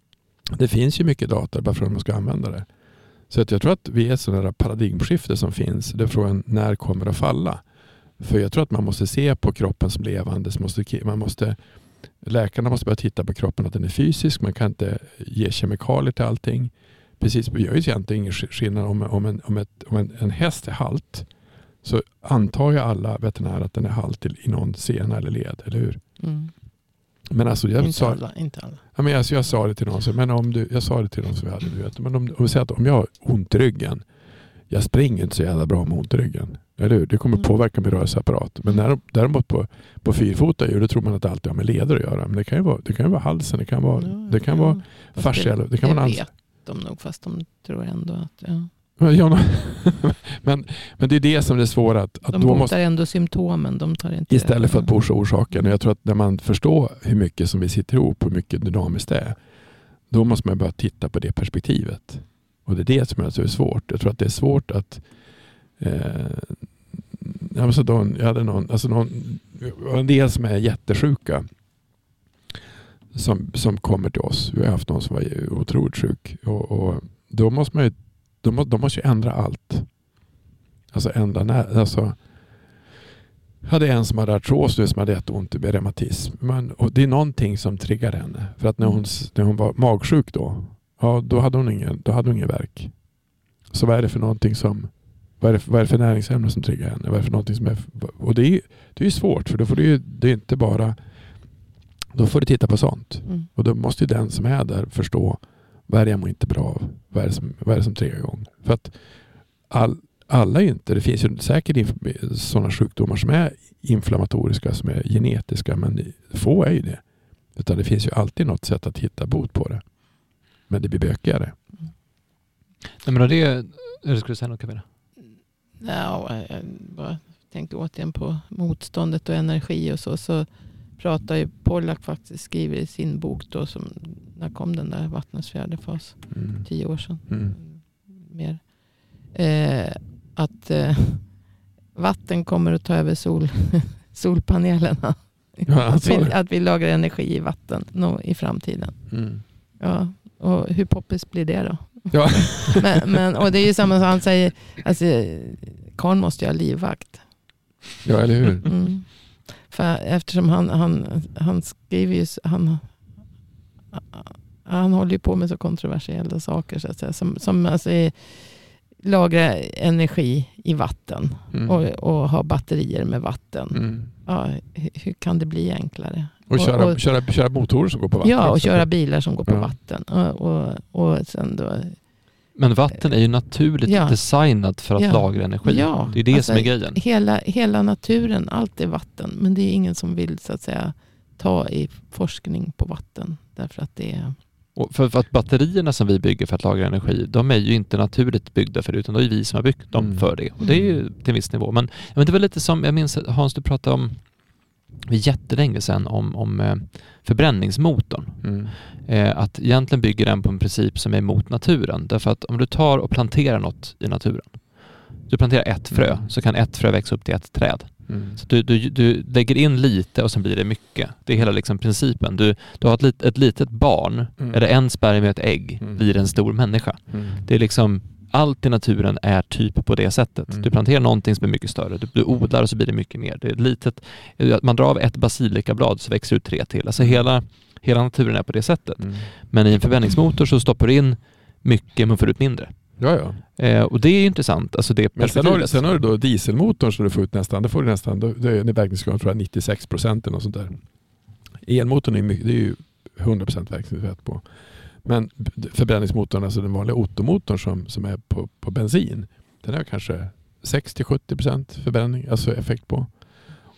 Det finns ju mycket data bara för att man ska använda det. Så att jag tror att vi är sådana sådant där paradigmskifte som finns. Det är frågan när kommer det att falla? För jag tror att man måste se på kroppen som levande. Så måste, man måste, läkarna måste börja titta på kroppen att den är fysisk. Man kan inte ge kemikalier till allting. Precis, vi gör ju egentligen ingen skillnad om, om, en, om, ett, om en, en häst är halt. Så antar ju alla veterinärer att den är halt i, i någon sena eller led, eller hur? Mm. Men alltså jag Inte sa, alla. Inte alla. Ja, men alltså jag sa det till någon, så, men om du, jag sa det till någon som vi hade, du vet, men om, om, att om jag har ont i ryggen, jag springer inte så jävla bra med ont i ryggen. Eller hur? Det kommer Mm. påverka min rörelseapparat. Men när, däremot på, på fyrfota djur, då tror man att det alltid har med leder att göra. Men det kan ju vara, det kan vara halsen, det kan vara, Ja, det kan vara Fast fasciella, det kan det vara vet de nog, fast de tror ändå att ja. Men, ja, <laughs> men, men det är det som är det svåra. Att, att de botar måste, ändå symptomen. De tar inte istället för att pusha orsaken. Och jag tror att när man förstår hur mycket som vi sitter ihop, hur mycket dynamiskt det är. Då måste man börja titta på det perspektivet. Och det är det som är svårt. Jag tror att det är svårt att eh, ja, men så då, jag hade någon, alltså någon, en del som är jättesjuka som, som kommer till oss. Vi har haft någon som var otroligt sjuk. Och, och då måste man ju, de, de måste ju ändra allt. Alltså ändra när, alltså, jag hade en som hade artros nu som hade jätteont med reumatism. Men, och det är någonting som triggar henne. För att när hon, när hon var magsjuk då, ja, då hade hon ingen, då hade hon ingen verk. Så vad är det för någonting som vad är, det, vad är det för näringsämne som triggar henne? Vad är det för någonting som är, och det är ju det är svårt för då får du ju, det är inte bara då får du titta på sånt. Mm. Och då måste ju den som är där förstå vad är det jag mår inte bra av? Vad är det som, vad är det som triggar igång? För att all, alla är ju inte, det finns ju säkert sådana sjukdomar som är inflammatoriska, som är genetiska, men få är ju det. Utan det finns ju alltid något sätt att hitta bot på det. Men det blir bökigare. Nej, men det, eller skulle du säga något Camilla? Ja, jag bara tänkte återigen på motståndet och energi och så. Så pratar ju Pollack faktiskt, skriver i sin bok då, som, när kom den där Vattnets fjärde fas? Mm. Tio år sedan. Mm. Mer. Eh, att eh, vatten kommer att ta över sol, <laughs> solpanelerna. Ja, att, vi, att vi lagrar energi i vatten nå- i framtiden. Mm. Ja, och hur poppis blir det då? Ja. <laughs> men, men, och det är ju samma som han säger, alltså, karln måste ju ha livvakt. ja, eller hur? Mm. För eftersom han, han, han skriver ju, han, han håller ju på med så kontroversiella saker så att säga. Som, som alltså är, lagra energi i vatten Mm. och, och ha batterier med vatten. Mm. Ja, hur, kan det bli enklare? Och, köra, och- köra, köra motorer som går på vatten Ja, och köra bilar som går på Ja. vatten. Och, och, och sen då, Men vatten är ju naturligt Ja. designat för att Ja. lagra energi. Ja, det är det alltså, som är grejen. hela, hela naturen, allt är vatten. Men det är ingen som vill så att säga ta i forskning på vatten. Därför att det är... Och för, för att batterierna som vi bygger för att lagra energi, de är ju inte naturligt byggda för det, utan det är vi som har byggt dem Mm. för det. Och det är ju till en viss nivå. Men, men det var lite som, jag minns Hans, du pratade om jättelänge sedan om, om eh, förbränningsmotorn. Mm. Eh, att egentligen bygger den på en princip som är emot naturen. Därför att om du tar och planterar något i naturen, du planterar ett frö, Mm. så kan ett frö växa upp till ett träd. Mm. Så du, du, du lägger in lite och sen blir det mycket. Det är hela liksom principen. Du, du har ett, lit, ett litet barn, Mm. eller en spermie och ett ägg, Mm. blir en stor människa. Mm. Det är liksom, allt i naturen är typ på det sättet. Mm. Du planterar någonting som är mycket större, du, du odlar och så blir det mycket mer. Det är litet, man drar av ett basilikablad så växer ut tre till. Alltså hela, hela naturen är på det sättet. Mm. Men i en förbränningsmotor så stoppar du in mycket men får ut mindre. Ja, ja. Eh, och det är ju intressant, alltså det Men sen har, du, sen har du då dieselmotorn som du får ut nästan, det får du nästan, det är en verkningsgrad tror jag 96 procent eller något sånt där. Elmotorn är, mycket, det är ju 100 procent verkningsgrad på. Men förbränningsmotorn, alltså den vanliga Ottomotorn som, som är på, på bensin, den har kanske 60-70 procent förbränning, alltså effekt på.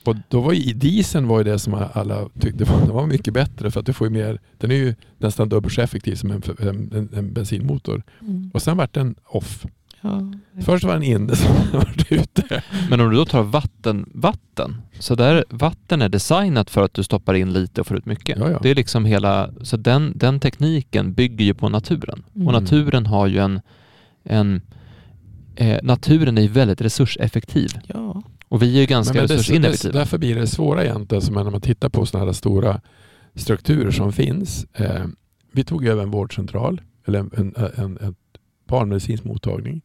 Och då var ju, dieseln var ju det som alla tyckte var, den <laughs> var mycket bättre för att du får mer, den är ju nästan dubbelt så effektiv som en, en, en bensinmotor. Mm. Och sen vart den off. Ja, Först var den inne, sen <laughs> var den ute. Men om du då tar vatten, vatten, så där vatten är designat för att du stoppar in lite och får ut mycket. Ja, ja. Det är liksom hela, så den, den tekniken bygger ju på naturen. Mm. Och naturen har ju en, en eh, naturen är ju väldigt resurseffektiv. ja. Och vi är ju ganska Men det, det, resursineffektiva. därför blir det svåra egentligen, som när man tittar på sådana här stora strukturer som finns. Eh, vi tog över en vårdcentral, eller en, en, en, en barnmedicinsk mottagning.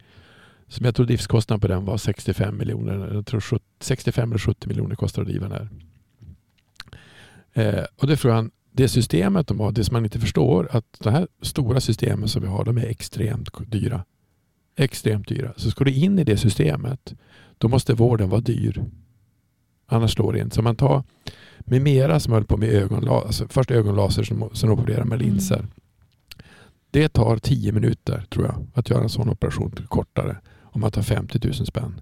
Som jag tror driftskostnaden på den var 65 miljoner. Jag tror 70, 65 eller 70 miljoner kostar att driva den här. Eh, och det tror jag, det systemet de har, det som man inte förstår, att de här stora systemen som vi har, de är extremt dyra. Extremt dyra. Så ska du in i det systemet, då måste vården vara dyr. Annars slår det inte. Så man tar Mimera som höll på med ögonlaser, alltså först ögonlaser som, sen opererar med Mm. Det tar 10 minuter tror jag att göra en sån operation kortare om man tar 50 000 spänn.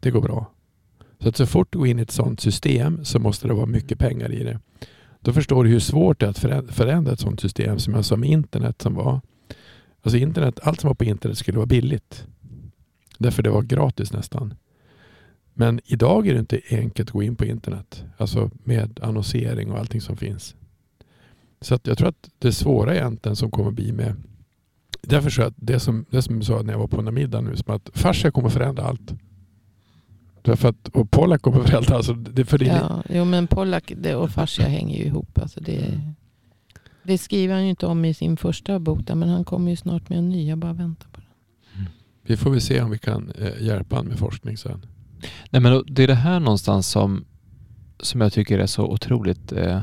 Det går bra. Så att så fort du går in i ett sånt system så måste det vara mycket pengar i det. Då förstår du hur svårt det är att förändra ett sånt system som jag sa med internet som var. Alltså internet, allt som var på internet skulle vara billigt. Därför det var gratis nästan. Men idag är det inte enkelt att gå in på internet. Alltså med annonsering och allting som finns. Så att jag tror att det svåra egentligen som kommer bli med Därför så att det som, det som jag sa när jag var på den här middagen nu, som att fascia kommer förändra allt. Därför att, och Pollack kommer förändra, alltså det, för det, Ja, jo, men Pollack och fascia hänger ju ihop. Alltså det, det skriver han ju inte om i sin första bok, där, men han kommer ju snart med en ny. Jag bara väntar på det. vi får väl se om vi kan eh, hjälpa honom med forskning sen. Nej, men det är det här någonstans som, som jag tycker är så otroligt eh,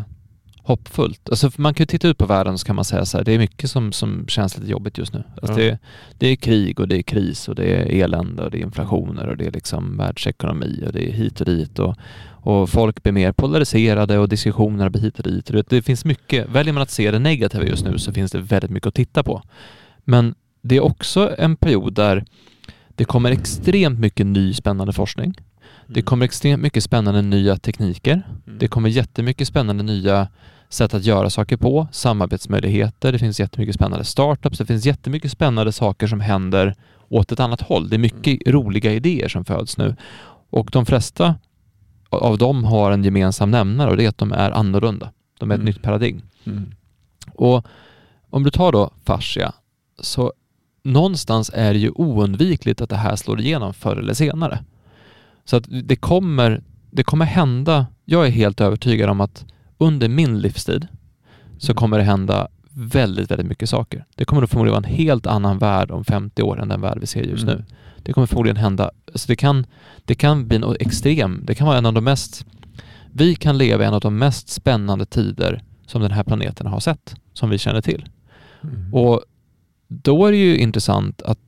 hoppfullt. Alltså, man kan ju titta ut på världen så kan man säga så här, det är mycket som, som känns lite jobbigt just nu. Alltså, Ja. det, det är krig och det är kris och det är elände och det är inflationer och det är liksom världsekonomi och det är hit och dit och, och folk blir mer polariserade och diskussioner blir hit och dit. Det, det finns mycket, väljer man att se det negativa just nu så finns det väldigt mycket att titta på. Men det är också en period där det kommer extremt mycket ny spännande forskning. Det kommer extremt mycket spännande nya tekniker. Det kommer jättemycket spännande nya sätt att göra saker på, samarbetsmöjligheter, det finns jättemycket spännande startups, det finns jättemycket spännande saker som händer åt ett annat håll. Det är mycket roliga idéer som föds nu och de flesta av dem har en gemensam nämnare och det är att de är annorlunda. De är ett Mm. nytt paradigm. Mm. Och om du tar då fascia, så någonstans är det ju oundvikligt att det här slår igenom förr eller senare. Så att det kommer det kommer hända, jag är helt övertygad om att under min livstid så kommer det hända väldigt, väldigt mycket saker. Det kommer förmodligen vara en helt annan värld om 50 år än den värld vi ser just Mm. nu. Det kommer förmodligen hända, alltså det, kan, det kan bli något extrem, det kan vara en av de mest, vi kan leva i en av de mest spännande tider som den här planeten har sett, som vi känner till. Mm. Och då är det ju intressant att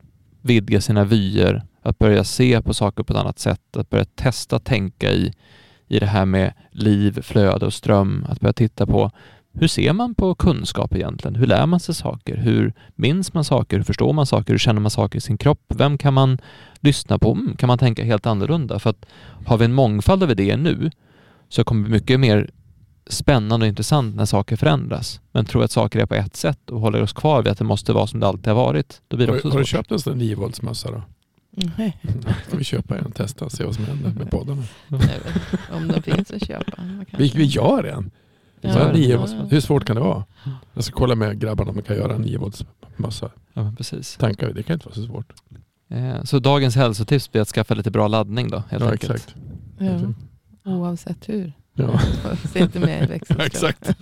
vidga sina vyer, att börja se på saker på ett annat sätt, att börja testa tänka i, i det här med liv, flöde och ström, att börja titta på hur ser man på kunskap egentligen? Hur lär man sig saker? Hur minns man saker? Hur förstår man saker? Hur känner man saker i sin kropp? Vem kan man lyssna på? Mm, Kan man tänka helt annorlunda? För att har vi en mångfald av idéer nu så kommer det bli mycket mer spännande och intressant när saker förändras. Men tror att saker är på ett sätt och håller oss kvar vid att det måste vara som det alltid har varit, då blir det Har, också har du svårt. köpt en sån 9 volts mössa då? Nej, Ska vi köpa en och testa och se vad som händer med poddarna? om de finns att köpa. Vi, vi gör en. Ja, nio. Hur svårt kan det vara? Jag ska kolla med grabbarna om man kan göra en 9 volts mössa. Ja, precis. Tankar vi, det kan inte vara så svårt. Eh, Så dagens hälsotips blir att skaffa lite bra laddning då, helt ja, enkelt. exakt. Ja, oavsett hur. Ja. Sitter med i växelström. <laughs> exakt. <laughs>